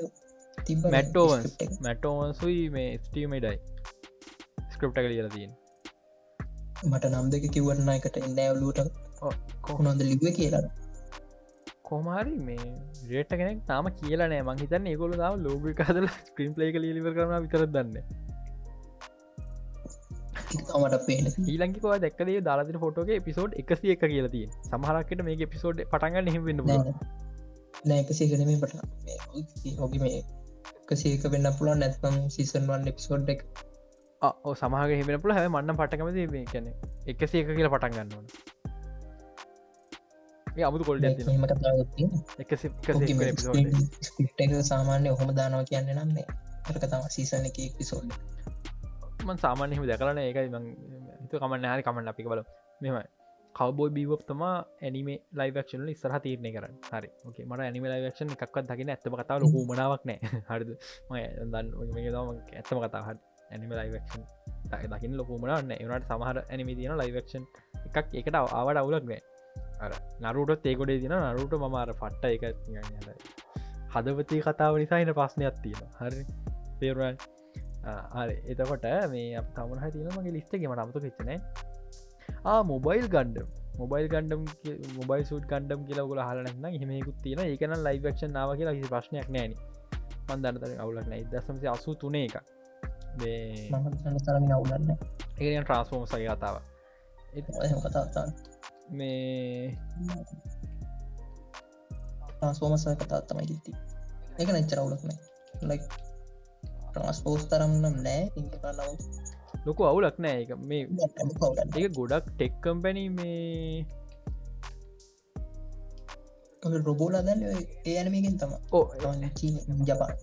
තිබ මැටෝවන් මැටෝවන්සුයි මේ ස්ටීමඩයි ස්ක්‍රප්ට කලියලා තියෙන් මට නම් දෙක කිවරන්න එකට එන්නෑවලූට කොහොනොද ලිබ කියලා. කොමාරි මේ රේට කෙනෙක් තාම කියලා නෑ. මං හිතන්න ඒකොල තාව ලෝග කාදල ස්ක්‍රීම් ප්ලේ කලිලිව කරන විතර දන්න. පේන ඊලංකිකවා දැක්කදේ දාලාතින ෆොටෝගේ පිසෝඩ් එකසි එක කියලතිය සමහරක්කට මේ පිසෝඩ් පටන්ගන්න හිවෙන්න නෑකසේ කනීම පට හොගි මේ එකසේක වෙන්න පුළුවන් නැත්නම් සිසන්වන් එපිසෝඩ් එක සමහක හිමෙන පුළ හැ මන්න පටකමද මේ කැන එකසේ එක කියලා පටන් ගන්න ඕන. අමුතු කොල්ඩ එක. සාමාන්‍ය ඔහොම දානවා කියන්න නම් මේ රක තම සීසන එක පිසෝඩ් මන් සාමාන්‍යහම දැකරන ඒකයි හිතු කමන්න හරි කමන්න අපි බල මෙම කවබෝයි බීවප් තමා ඇනිමේ ලයිවක්ෂන ඉස්සරහ තීරණය කරන්න. හරි. මට ඇනිම ලයිවක්ෂන් එකක්වත් දකින ඇත්තම කතාව ලොකු මනාවක් නෑ. හරිද? ම දන්න ඇත්තම කතා හට ඇනිම ලයිවක්ෂන් දකින ලොකුමනන්න එවනට සමහර ඇනිමි තියෙන ලයිවක්ෂන් එකක්. එකට ආවට අවුලක් නෑ අර නරුට ඒකොඩේ තින නරුට මමාර පට්ට එක හදවතී කතාව නිසාහින ප්‍රශ්නයක් තියෙන හරි. පේරුවන් හරි. එතකොට මේ තමහ තියනමගේ ලිස්ටගේ මට අමතු පිච්චනෑ මොබයිල් ගන්ඩම් මොබයිල් ගන්ඩම් මොබයි සුට කන්ඩම් කියලා ගල හලනන්න හෙමකුත් තියෙන ඒකන ලයිවක්ෂන් නාව කියලා හි ප්‍රශ්නයක් නෑන. මන්දන්නතර අවුලක් නෑ. දසමසේ අසු තුනේ එක තරමින අවුලන්න ඒ ට්‍රන්ස්ෆෝර්ම සගේ කතාව කතා මේ ට්‍රන්ස්ෆෝමස කතා තමයි ගිති එක නැච්චර අවුලක්න ලයි ට්‍රන්ස්පෝස් තරම්නම් නෑ. ඉකනව ලොකු අවුලක් නෑ. එක මේ ඒ ගොඩක් ටෙක් කම්පැන මේ රොබෝලා දැන් ඒ ඇනමකින් තම ඕ ජපාන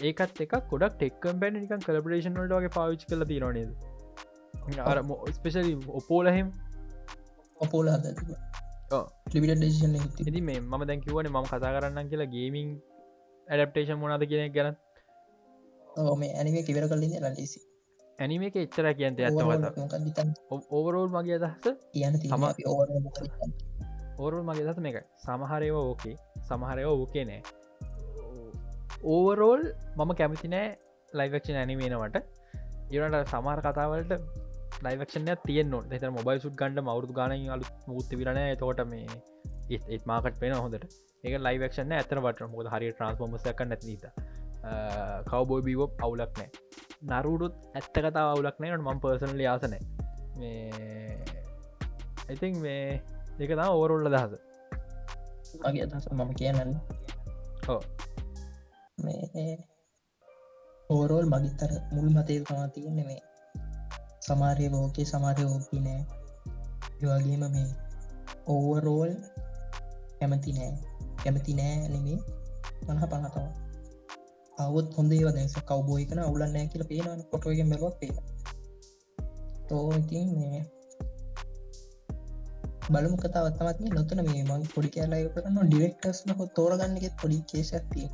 ඒකත් එක ගොඩක් ටෙක්කම් පැන නිකන් කලපරේෂන්ලට වගේ පාවිච් කල තිරනේද අර ස්පෙශලි ඔපෝලහෙම් ඔපෝලා ඉති මේ ම දැකිවන ම කතා කරන්න කියලා ගේමින් ඇඩප්ටේෂන් මොනාද කියන ගැන. මේ ඇනිම කිවර කලින් ලලිසි ඇනිම එක එච්චර කියන්ත ඇත්තවත ඕවරෝල් මගේ අදහස? කියන තම ඕරුල් මගේ දස මේක සමහරයව ඕකේ සමහරයව ඕකේ නෑ ඕවරෝල් මම කැමති නෑ ලයිවක්ෂන් ඇනිමේනවට ඒනට සමහර කතාවලට ලයිවක්ෂණය තියන එත මොබයි සුත් ගන්ඩ මවුදු ගන අලු මුත්ත විරණය තෝට මේ ඒත් මාකට පෙන හොඳට. ඒක ලයිවක්ෂන ඇතර වට මොද හරි ට්‍රන්ස්ෆෝර්මසක නැතිීත කවබෝයි බීවප් අවුලක් නෑ. නරුඩුත් ඇත්ත කතා අවුලක් නෑ. ම පර්සනල ආසනෑ මේ ඉතින් මේ එක තා ඕරුල්ල දහස මගේ අදස මම කියන්න. ඕ මේ ඕරෝල් මගිත්තර මුල් මතය තමා තියෙන්නේ මේ සමාරය ෝකේ සමාරය ෝකී නෑ. යවාගේම මේ ඕවරෝල් කැමති නෑ. කැමති නෑ නෙමේ මනහ පනතවා අවුත් හොඳේ වදස කවබෝය කන අවුලන්නෑ කියල පේන පොටෝගෙන් මෙලොත් පේ තෝ ඉතින් මේ බලමු කතාවත්තමත් නොතන මේ මං පොඩි කෑලාය කරන්න ඩිරෙක්ටර්ස් නහ තෝරගන්නගෙත් පොඩි කේෂත්තිය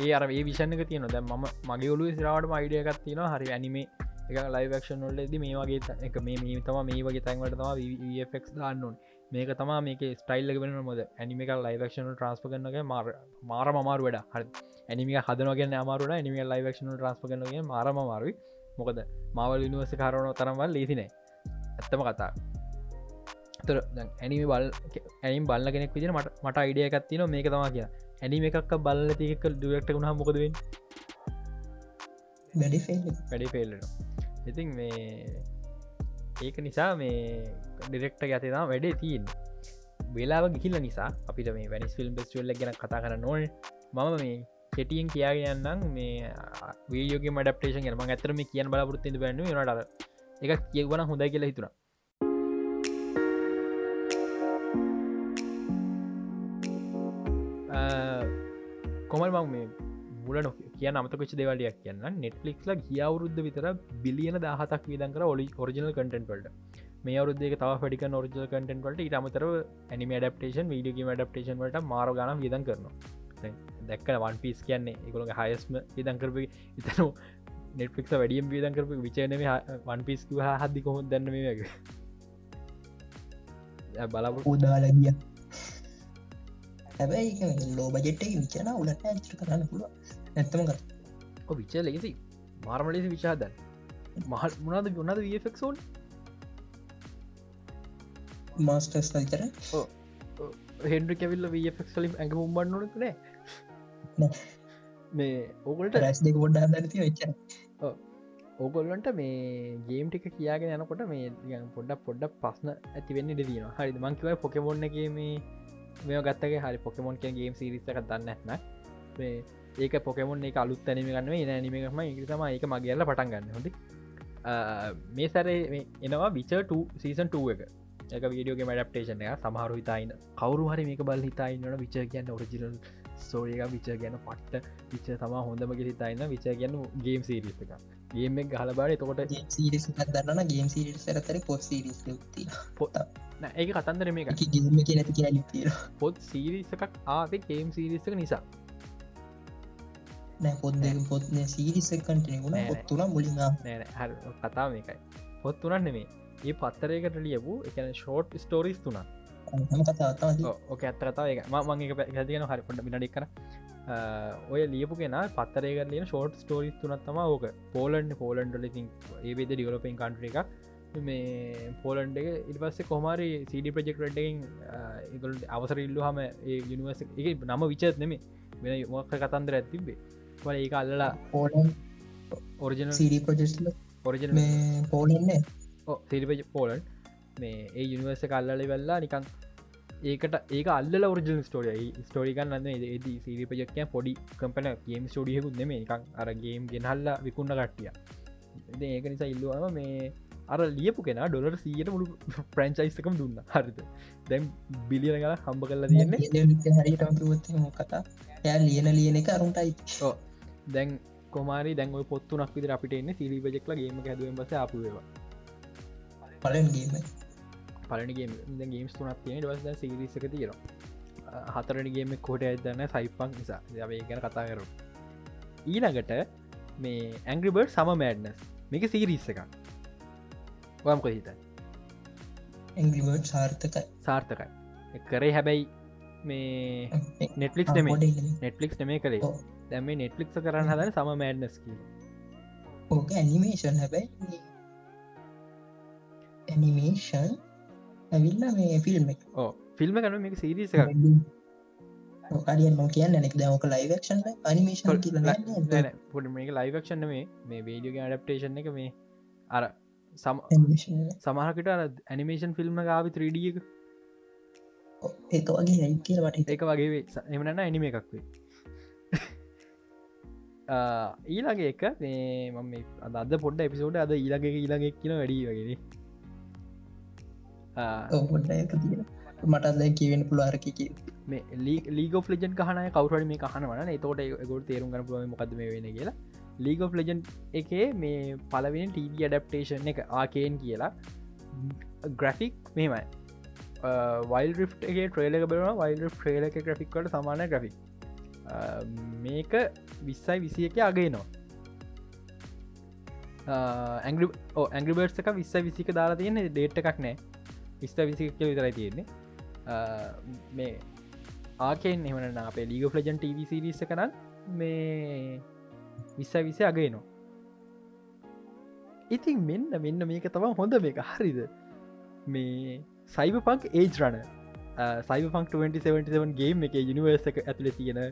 ඒ අර ඒ විෂණක තියන දැ ම මගේ ඔලු සිරාවට මයිඩියකත් තියෙන හරි ඇනිමේ එක ලයිවක්ෂන් නොල්ලෙද මේ වගේ එක මේ මේ තම මේ වගේ තැන්වට තම වෆෙක් දාන්නුන් මේක තමා මේක ස්ටයිල්ල වෙන මොද ඇනිමික ලයිවක්ෂන ට්‍රන්ස්ප කරනගේ මාර මාර මමාරු වැඩ හරි. ඇනිමික හදනගෙන අමාරුට ඇනිමිය ලයිවක්ෂන ට්‍රන්ස්ප කරනගේ මාරම මාරුයි මොකද? මවල් නිවස කාරණය තරම්වල් ලේසිනේ ඇත්තම කතා තර ඇනිම බල් ඇනිම් බල්ල කෙනෙක් විදිර මට මට අයිඩිය එකත්තින මේක තමා කිය ඇනිම එකක් බල්ල තික ඩුවක්ට වුණහ මොකදවෙන් වැඩි පෙල්ලන ඉතින් මේ ඒක නිසා මේ ඩිරෙක්ට ඇතිතා වැඩේ තිීන් වෙලාව ගිහිල්ල නිසා අපිට මේ වැනිස් ෆිල්ම් පෙස්ටල්ල ගැන කතා කර නොන මම මේ කෙටියෙන් කියාගන්නම් මේ වීයෝගේ මඩප්ටේෂන් ම ඇතරම කියන් බලාපොරත්ති බැන්න නට එක කියවන හොඳයි කියලා හිතුනා කොමල් මං මේ මුල නො කිය අමතකච දෙවලයක් කියන්න නෙට්ලික්ල ගියවුරුද්ධ විතර බිලියන දහතක් විදන් කර ඔලි ඔරිජනල් කටෙන්ට වලට. මේ අවරුද්දේ තව ඩික ෝරිජල් කටෙන්ට වලට ඉටමතර anime adaptation video game adaptation වලට මාර ගන විදන් කරනවා. දැක්ක වන් පිස් කියන්නේ එකකොළඟ හයස්ම විදන් කරප ඉතනු නෙට්ලික් වැඩියම් විදන් කරප විචනම වන් පිස් හදදි කොහො දැන්න මේක බලපු උදාලගිය හැබැයි ලෝ බජෙට්ට විචන උලට ඇච කරන්න පුළුව නැත්තම ගත් විච ලෙසි මාර්මලෙසි විචාදන් මහල් මුණද ගුණද වෆෙක්සෝන් මාස්ටර්ස් විතර හෙන්ඩි කැවිල්ල වෆක්ලිම් ඇඟ පුම්බන්නනකනේ නෑ. මේ ඕගලට රැස් දෙක පොඩ්ඩ හදරති වෙච්ච ඕගොල්ලන්ට මේ ගේම් ටික කියාගෙන යනකොට මේ පොඩ්ඩක් පොඩ්ඩක් පස්න ඇතිවෙන්න දෙදන හරි මංකිව පොකෙමොන්න එක මේ මේ ගත්තගේ හරි පොකෙමොන් කිය ගේම් සිරිස්සක දන්න ඇත්න මේ ඒක පොකෙමොන් එක අලුත් තැනීම ගන්න නීමම ඉතම ඒක මගේල්ල පටන් ගන්න හොඳි. මේ සැරේ එනවා විච සීසන් 2 එක. එක වීඩියෝගේ මඩප්ටේෂන එක සමහරු හිතයින්න කවරු හරි මේක බල් හිතයින්නට විච කියන්න ඔරිජිනල් සෝරියක විච ගැන පට්ට විච තම හොඳම හිතයින්න විච ගැන්න ගේම් සිරිස්ක ගේම ගහල බාඩ තකොට සිරිස් දන්න ගේම් සිරිස් සරතර පොත් සිරිස් ති ඒක කතන්දර මේක ගේම කිය නැති ලිතීර පොත් සිරිසකක් ආවේ ගේම් සිරිස්සක නිසා. පොත් දෙක පොත්න සිරිස කටනෙකුණ නෑ, පොත් තුන මුලින් නෑන හ කතාව මේකයි. පොත් තුනන්න නෙමේ. ඒ පත්තරයකට ලියපු එකන ෂෝට් ස්ටෝරිස් තුනා ඕක ඇත්ත කතාව එක මංගේ පැතිගෙන හරි පොට මිනඩික් කර ඔය ලියපු කෙන පත්තරයක ලියන ෂෝට් ස්ටෝරිස් තුනත්තම ඕක. පෝලන්ඩ පෝලන්ඩ ලිතින් ඒබේද ඩියලපෙන් කන්ට්‍ර එකක් මේ පෝලන්ඩ එක ඉට පස්සේ කොමරි සඩ ප්‍රජෙක් රඩ්ඩෙන් ඉගලට අවසර ඉල්ලු හම යනිවර්ස එක. නම විචත් නෙමේ වෙන මොක්ක කතන්දර ඇතිබේ වල ඒ අල්ලලා පෝලන් ඔරිජන සිරි ප්‍රජෙස්ල ඔරිජන පෝලන්නේ සිරිපජ පෝලන් මේ ඒ යනිවර්ස කල්ලල වෙල්ලා නිකං ඒකට ඒක අල්ල ඔරජන ස්ටෝරිය ස්ටෝරිකන් න්න ඒද සිරිපජක්ය පොඩි කම්පන ගේම් ස්ටෝඩියකුත් නෙම එකක් අරගේම් ගෙනහල්ල විකුන්න කට්ටිය. ඒක නිසා ඉල්ලුවම මේ අර ලියපු කෙන ඩොලර් සියට මුළු ප්‍රංචයිස්කම් දුන්න. හරිද? දැම් බිලියන කල හම්බ කරලා තියන්නේ. හරිටමකිවත්ම කතා එයා ලියන ලියන එක අරුන්ටයි දැන් කොමාරි දැන් පොත්තුනක් විදර අපිට එන්න සිරිපජෙක්ල ගේම හැදුවෙන් බස අපපුවා පලන්ගේම පලනගේ ගේම්ස් තුනක් තියෙන දවස් සිරිසක තියෙන හතරනගේම කොට ඇදන්න සයිපක් නිසා. දවේ ගැන කතා කරු ඊළඟට මේ ඇංග්‍රිබර් සම මෑඩ්නස් මේක සිරිස්ස එකක් වම් කොහිත ඇගිවට සාර්ථකයි. සාර්ථකයි. කරේ හැබැයි මේ නෙට්ලික් නෙම නෙට්ලික් නෙමේ කරේ. දැම නෙට්ලික් කරන්න හදන සම මෑඩ්නස් කිය ඕක ඇනිමේෂන් හැබැයි ඇනිමේෂන් ඇවිල්ල මේ ෆිල්ම් ඕ ෆිල්ම් කන මේක සිරිස එකක්. අරියන් ම කියන්න නෙක් දමක ලයිවක්ෂන් අනිමේෂන් පොඩ මේක ලයිවක්ෂන්න මේ මේ වීඩියෝගේ අඩප්ටේෂන් එක මේ අර සම සමහකට ඇනිමේෂන් ෆිල්ම් ගාව 3ඩිය ඒක වගේ ඇයි කියලට ඒක වගේ එමනන්න ඇනිම එකක් වේ ඊලගේ එක මේ මම අද පොඩ්ඩ එපිසෝඩ අද ඊලගේ ඊලගෙක් කියන වැඩි වගේ පොඩ්ඩ එක තියෙන මටත් කියවෙන පුළුවරක මේ ලීග ලජන් කහන කවර මේ කහන වන තෝට ගොට තේරුම් පුුව මොකද මේ වෙන කියලා ලීග ලජන් එකේ මේ පලවෙන ටීව ඩප්ටේෂන් එක ආකයෙන් කියලා. ග්‍රෆික් මෙමයි වයිල් රි් එක ට්‍රේලක බෙන වයිල් ්‍රේල එක ග්‍රෆික්කට සමාන ග්‍රෆික් මේක විස්සයි විසි එක අගේ නවා ඇගරි ඇගරිබර්ස් එක විස්ස විසික දාලා තියෙන ඩේට් එකක් නෑ. විස්ත විසික විතරයි තියෙන්නේ. මේ ආකෙන් එමන අපේ ලීග ෆලජන් ටව සිරිස කරන්න මේ විස්ස විස අගේ නවා ඉතින් මෙන්න මෙන්න මේක තම හොඳ මේක. හරිද? මේ cyberpunk edgerunner cyberpunk 2077 game එක යනිවර්ස එක ඇතුළ තියෙන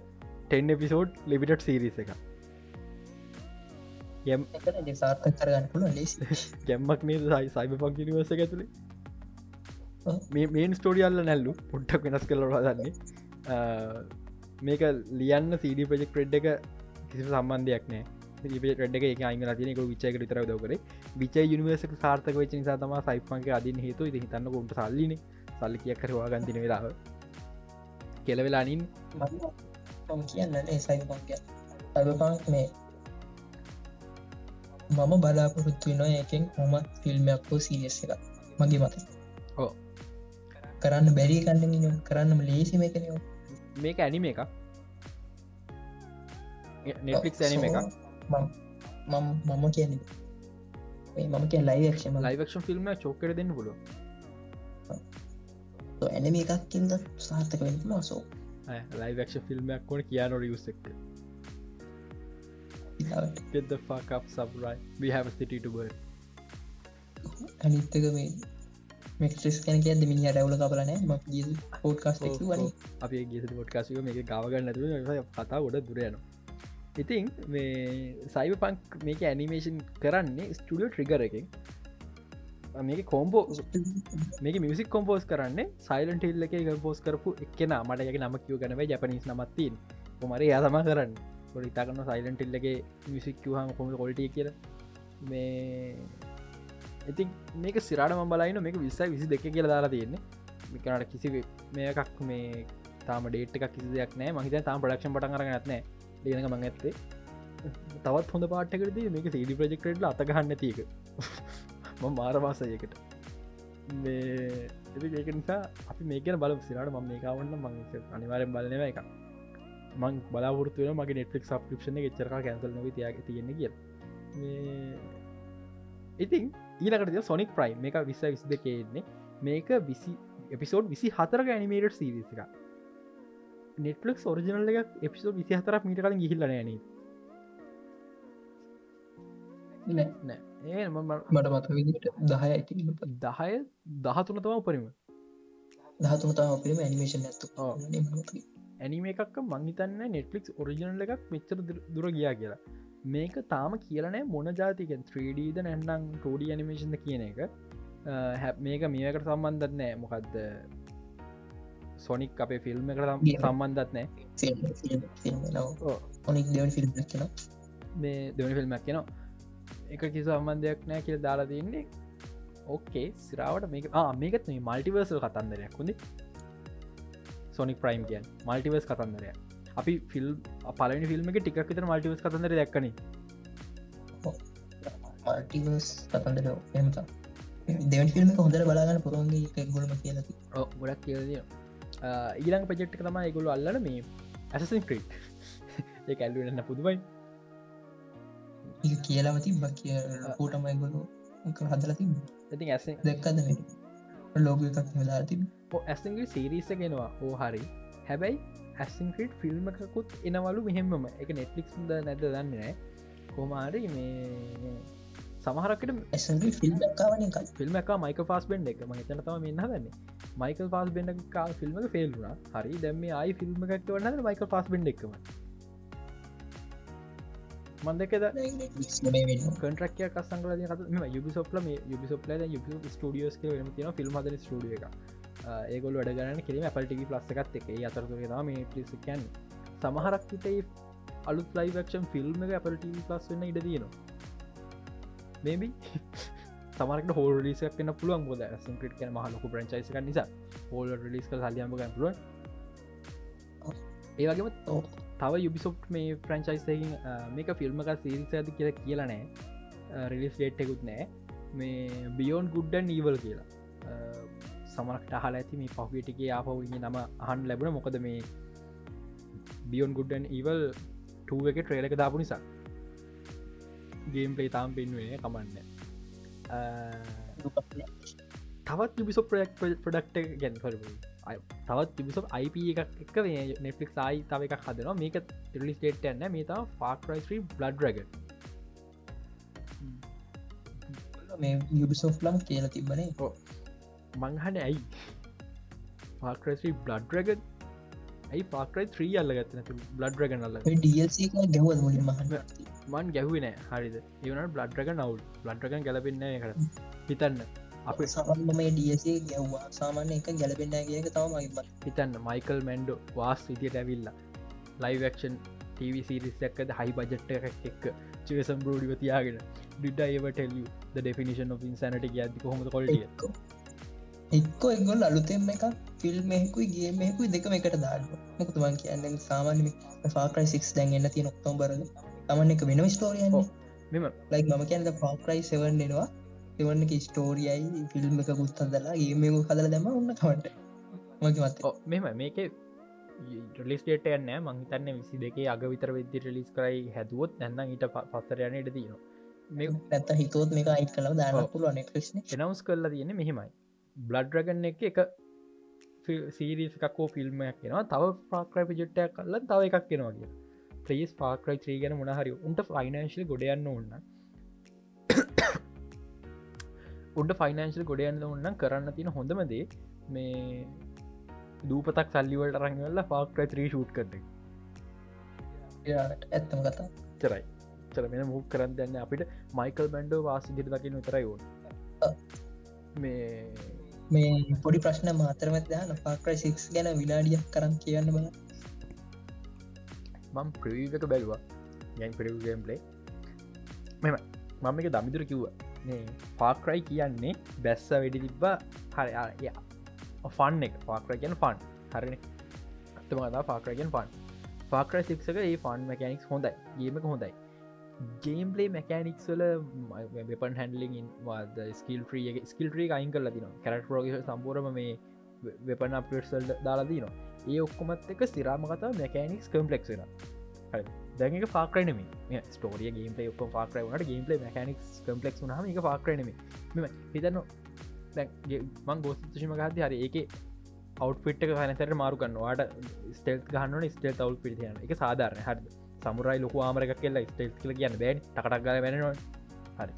10 එපිසෝඩ් ලිබිටඩ් සිරිස එක යම් සාර්ථ කරගන්න ලෙසි. ගැම්මක් සයි සයිබ පංක් නිවර්ස එක ඇතුළේ. මේ මේන් ස්ටෝඩියල්ල නැල්ලු. පොට්ටක් වෙනස් කලවා දන්නේ මේක ලියන්න සඩ ප්‍රජෙක් ප්‍රෙඩ් එක කිසි සම්බන්ධයක් නෑ ෙඩ එක අයිම තිනක විචයක විතර දකර විච යනිවර්සක සාර්ථක වෙච නිසා තම සයිපන්ක අදින් හේතු ඉති හිතන්න කොට සල්ලින. සල්ලි කියක් කරවා ගන්තින වෙලාව. කෙලවෙලානින් මම කියන්න සයි පංක අබපංක් මේ මම බලාපොරොත්තු නො එකෙන් හොමත් ෆිල්ම්යක් හෝ සිරියස් එක මගේ මත. ඕ කරන්න බැරි කන්න කරන්නම ලේසි මේකනෝ මේක ඇනිම එක නෙට්ලික් ඇනිම එක මම කියන මම කිය ලයික්ෂම ලයිවක්ෂන් ෆිල්ම් චෝකර දෙන්න පුල ඇනම එකක්කින්ද සාර්ථක වෙන්න මාසෝ ලයිවක්ෂ ෆිල්ම්යක් කොන කියානො රියස්සෙක්ට get the fuck up subscribe we have a city to burn. අනිත්තක මේ මෙක්ට්‍රිස් කැන කිය දෙමිනි රැවල කපලන ම පෝට්කාස් වන අපේ ගෙස පොට්කාසික මේ ගාවගන්න ඇතු කතා ගොඩ දුරයන ඉතින් මේ සයිව පංක් මේක ඇනිමේෂන් කරන්නේ ස්ටඩියෝ ට්‍රිගර එක මේක කෝම්බෝ මේක මිසික් කොම්පෝස් කරන්න සයිලන්ට හිල්ල එක පෝස් කරපු එක්කෙන. මට එක නම කිව ගනව ජපනිස් නමත්තින් කොමර යාතම කරන්න. පොඩිතාකන්න සයිලන්ට ඉල්ලගේ මිසික්කවහම කොම කොල්ටිය කියල. මේ ඉතින් මේක සිරාට බලයින මේක විස්සයි විසි දෙක කියල දාලා තියෙන්නේ. මිකනට කිසි මේකක් මේ තාම ඩේට් එකක් කිසි දෙයක් නෑ. මහිත තාම ප්‍රඩක්ෂන් පට කරන ඇත්නෑ ලියනක මං ඇත්තේ. තවත් හොඳ පාටකරද මේක සේඩි ප්‍රජෙක්ටල අතගහන්න තියක ම මාරවාසයකට මේ ඒක නිසා අපි මේකන බල සිරට ම මේකාවන්න මං අනිවාරෙන් බලනව එක මං බලාපුරතුව මගේ නෙට්ලික් සප්‍රිප්ෂණ ච්චරක කැන්සල් නොව තියාග තියෙන කිය ඉතින් ඊනකට සොනික් ප්‍රයිම් මේක විස්ස විස් දෙකෙන්නේ මේක විසි එපිසෝඩ් විසි හතරක ඇනිමේට සිරිසික නෙට්ලක් ෝරිජනල් එක එපිසෝඩ් විසි හතරක් මීට කලින් ගිහිල්ල න නෑ. ඒ මට මත විදිට දහය ඇති දහය දහතුන තම උපරිම. දහතුනතාව අපිම ඇනිමේෂන් ඇත්තු ඇනිම එකක් මංහිතන්න නෙට්ලික් ඔරිජනල් එකක් මෙච්චර දුර ගියා කියලා. මේක තාම කියලනෑ මොන ජාතිකෙන් 3ඩීද නැන්නම් ටෝඩි ඇනිමේෂන්ද කියන එක. හැ මේක මේකට සම්බන්ධත් නෑ. මොකක්ද සොනික් අපේ ෆිල්ම් එකට සම්බන්ධත් නෑ. මේ දෙවනි ෆිල්ම්මක් කියෙනවා එක කිසි සම්බන්ධයක් නෑ කිය දාලා තින්නේ ඕකේ සිරාවට මේක මේකත් මේ මල්ටිවර්සල් කතන්දරයක් හොඳේ සොනික් ප්‍රයිම් කියන් මල්ටිවර්ස් කතන්දරය අපි ෆිල් පලනි ෆිල්ම් එක ටිකක් විතර මල්ටිවස් කතන්දර දක්කන. කතන්දර දෙවන් ෆිල්ම් හොඳර බලාගන්න පුරුවන්ගේ ගොලම කියලති ගොඩක් කියද ඊළං පජෙට් තම ගොලු අල්ලන මේ ඇසසින් ක්‍රීට් ඒ ඇල්ලුවන්න පුදුවයි කියලාමති බක් කිය කෝටමයි ගොලු හදල තිබ ඉතින් ඇස දැක්කද ලෝක එකක් වෙලා තිබ ඇස්ගේ සිරිස ගෙනවා ඕ හරි. හැබැයි ඇසින්ක්‍රට් ෆිල්ම් එකකුත් එනවලු මෙහෙමම එක නෙට්ලික්ද නැද දන්න නෑ. කොමාරි මේ සමහරකට ෆිල්ම් කාවන ෆිල්ම් එක මයික පාස් බෙන්ඩ එක. මහිතන තම මෙන්න දන්නේ මයිකල් පාස් බෙන්ඩ කා ෆිල්ම් ෆෙල්ුණ හරි දැම අයි ෆිල්ම් එකක් වන්න මයික පාස් බෙන්ඩ එකම? මන්දකද කටරක්ය කස්සංගල යුබිසොප්ල මේ යුබිසොප්ල යු ස්ටියෝස් ම තින ෆිල්ම් හද ස්ටිය එක ඒගොල් වැඩ ගන්න කිරීම පල්ටිකි ප්ලස්සකත් එක අතරතුර මේ පිසිකැන් සමහරක් විතයි අලුත් ලයිවක්ෂන් ෆිල්ම් එක අපට ප්ලස් වන්න ඉඩ තියෙනවා. මේබි තමරට හෝල් ලිසක් වන්න පුළුවන් බොද සිංක්‍රට කන මහලොකු ප්‍රංචයිසක නිසා හෝල් ලිස් කල් සල්ලියම්ග පුළුව ඒවගේම තව යුබිසොප් මේ ෆ්‍රංචයිසකින් මේක ෆිල්ම්ක සිරිස ඇති කියල කියලා නෑ රිලිස් ඩේට් එකකුත් නෑ මේ බියෝන් ගුඩ්ඩන් නීවල් කියලා සමනක්ට හල ඇති මේ පහුවටිගේ ආපවගේ නම අහන් ලැබුණ මොකද මේ බියොන් ගුඩ්ඩන් ඉවල් ටුව එක ට්‍රේලක දාපු නිසා ගේම් පේ තාම් පෙන්ුවේ කමන්න තවත් යුබිසො ප්‍රයක් ප්‍රඩක්ට ගැන් කර තවත් තිබිසො IP එකක් එක නෙට්ලික් සයි තව එකක් හදනවා. මේක ටිලිස් ටේට් එන්න මේ තා ෆාක්රයිස්්‍රී බ්ලඩ් රග මේ යුබිසෝෆ්ලම් කියල තිබනේ මංහන ඇයි? පාක්‍රසි බ්ලඩ් රගන් ඇයි පාක්‍රයි ත්‍රී අල්ල ගත්තන බ්ලඩ් රගන අල්ල ගැව මන් ගැහුවන හරිද? ඒවන බ්ලඩ් රග නවල් බ්ලඩ් රගන් ගැලපෙන්න කර හිතන්න. අප සමන්ම මේ ඩියසේ ගැව්වා සාමාන්‍ය එක ගැලපෙන්න ගක තම මයිම හිතන්න. මයිකල් මැන්ඩෝ වාස් විදියට ඇවිල්ලා. ලයිවක්ෂන් ටවිසිරිස්සක්කද හයි බජට්ට එකක් එක්ක චේසම් බෝඩිව තියාගෙන. ඩිඩ ඒවටෙල්ල ඩෙෆිනිෂන් of ඉන්සනට ඇති කොහොම කොල්ටිය එක්කො. එගොල් අලුතෙම එක ෆිල්ම්මෙකුයි ගේමෙකුයි දෙකම එකට දාන්න මොකතුමන් කියන්න සාමාන්‍ය ෆාක්‍රයි සික් දැන් එන්න තිය ඔක්තෝම්බර තමන් එක වෙනම ස්ටෝරියන්න මෙම ලයි මම කියන්න පාක්‍රයි සෙවන් දෙෙනවා එවන්න ස්ටෝරියයි ෆිල්ම් එක පුත්තදලා ඒමකු කදල දැම ඔන්න කවට මකමත් මෙම මේක ලිස්ටේට යන්න මංහිතන්න විසි දෙකේ අග විතර වෙද්දි ලිස් කරයි හැදුවොත් නැන්න ඊට පස්සරයන ඉට තියනවා. නැත හිතෝත් මේක අයිත් කලව දාන්න පුළුවන් එනවස් කරලා තියෙන මෙහෙමයි. බ්ලඩ්රගන්න එක එක සීරිස් එකකෝ ෆිල්ම්මයක් කෙනවා තව පාක්‍රයි පිජෙට්ටයක් කල්ල තව එකක් කෙනවා කිය ප්‍රේස් පාක්‍රයි ත්‍රී ගැන මොනහරි උන්ට ෆයිනන්ශල් ගොඩයන්න ඔන්න උඩ ෆයිනන්ශල් ගොඩයන්න ඔන්න කරන්න තියෙන හොඳමදේ මේ දූපතක් සල්ලිවලට රංගල්ල පාක්්‍රයි ත්‍රී ෂූට් කරද ඇත්තම කතා. චරයි චර මෙන මුක් කරන්න දන්න අපිට මයිකල් බැන්ඩෝ වාස දිරි දකින්න උතරයි ඕන්. මේ මේ පොඩි ප්‍රශ්න මාතරමත් දාන පාක්‍රයි සික්ස් ගැන විනාඩියක් කරන්න කියන්න බල මම් ප්‍රවීක බැලවා. යන් පිරිගම්පලේ මෙම මම එක දමිදුර කිව්ව. පාක්‍රයි කියන්නේ බැස්ස වැඩි තිබ්බා. හරි ෆන් එක. පාක්‍රගෙන ෆන් හරින. අත්තමතා පාක්‍රගෙන් ෆන් පාක්‍ර සික්ක ඒ ෆන් මැකනික්ස් හොඳයි. ගේමක හොඳයි. ගේම්ලේ මැකනික්ස්වල වෙපන් හැන්ලිින් වාද ස්කිල් ්‍රිය ස්කිල් ්‍රී අයින් කල දින කරට රෝග සම්පූරම මේ වෙපන අපසල් දාලා දින ඒ ඔක්කොමත් එක සිරාමකතා මැකනික්ස් කම්පලෙක්ර දැක පාක්‍රනම ස්ටෝරිය ගේම ඔක් පාක්‍රය වනට ගේම්ලේ මැකනික්ස් කම්පලෙක් නහම එක පාක්‍රනම මෙම හිතන්න මං ගෝස්තුෂිම ගහද හරි ඒක අවට්පිට් හනතර මාරුකන්න වාට ස්ටෙල් ගහන්න ස්ටේල් අවල් පිටියන එක සාධාරන හරි සමුරයි ලොක ආමරක් කියලා ස්ටේල් කල කියන්න බෑන්. ටකටක් ගල වෙනවා හරි.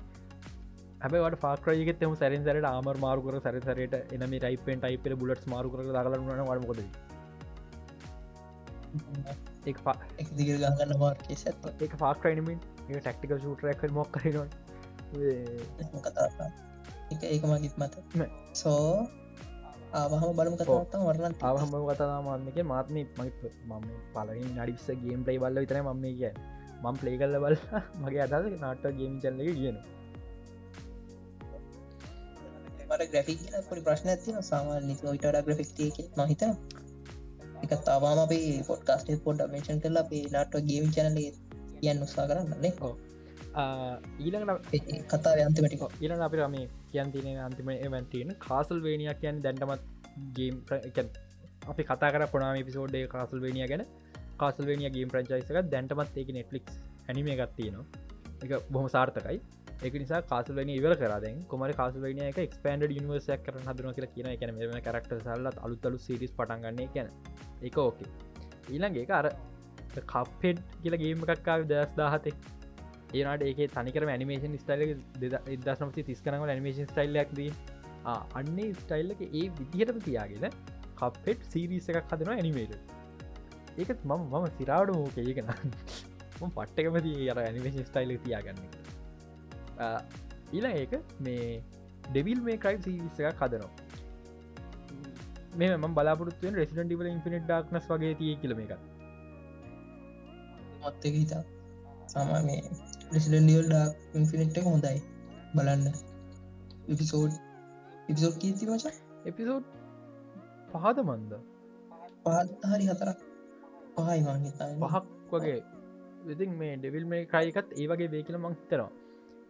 හැබට පාක්‍රයගෙත් එම සැරන් සරට ආමර මාරුකර සැර සරට එනම ටයිපෙන් ටයිපර බුලට් මාරුකර දගලන්න වඩමකොද එක පා ගන්න මාර්කේ එක පාක්‍රයිනමින් ටක්ටික ෂූටරැක් මොක් කරනවා කතා එක ඒක මගිත් මත සෝ ආවහම බලම කතාවත්තම වරලන් ආවහම කතාමාන්නක මාත්ම මත් මම පලින් නඩිස්ස ගේම් ප්ලයි බල්ල විතර මම කිය මම් ප්ලේ කල්ල බල මගේ අදද නාට ගේම් චල්ල කියන ග්‍රෆික් පොඩි ප්‍රශ්න ඇතින සාමාන්‍ය විට ග්‍රෆික්තිය මහිත එක තවාම අපේ පොඩ්කාස්ට පොඩ් මේෂන් කරලා අපේ නාට ගේම් චනල කියන්න උත්සා කරන්නන්නේ ඊළඟට කතා අන්තිමටික ඊළඟ අපි රම කියන් තින අන්තිම එවැන්තින කාසල් වේනියක් කියන් දැන්ටමත් ගේම් අපි කතා කර පොනාම පිසෝඩ්ඩේ කාසල් වේනිය ගැන. කාසල්වේනිය ගේම් ප්‍රංචයිසක දැන්ටමත් ඒක නෙට්ලික් හැනිම ගත්තියනවා එක බොහම සාර්ථකයි එක නිසා කාසලන ඉවර කරදෙන් කොමර කාසලන එක ක්ස්පන්ඩ නිවර්සයක් කර හදන කියල කියන එක මෙම කරක්ට සල්ලත් අලුත්තලු සිරිස් පටන්ගන්නේ කියන එක ඕකේ ඊළන්ගේ අර කප්හෙඩ් කියල ගේම එකක්කාව දස් දාහතේ ඒනට ඒක තනිකර ඇනිමේෂන් ස්ටයිල දස්නමති තිස්කනව ඇනිමේෂන් ස්ටයිල්ලක්ද අන්නේ ස්ටයිල්ලක ඒ විදිහටම තියාගෙන කප්පෙට් සීරීස එකක් හදන ඇනිමේට ඒකත් මම මම සිරාඩ මෝක ඒකන පට්ටකමති අර ඇනිමේෂන් ස්ටයිල් තියාගන්න. ඊලා ඒක මේ ඩෙවිල් මේ ක්‍රයි් සීවිස එකක් හදනවා. මේ ම බලාපොරත්තුවෙන් රෙසිඩන් ඩිවල ඉන්ෆිනිට ඩක්නස් වගේ තිය කියලම එක මත්තක හිතා? සාමා මේ ප්‍රසිඩන්ඩියල් ඩක් ඉන්ෆිනිට් එක හොඳයි. බලන්න. එපිසෝඩ් එපිසෝඩ් කීති මචා? එපිසෝඩ් පහද මන්ද? පහත් හරි හතරක් පහයි මංහිතා පහක් වගේ. ඉතින් මේ ඩෙවිල් මේ ක්‍රයිකත් ඒවගේ වේ කියල මංහිතනවා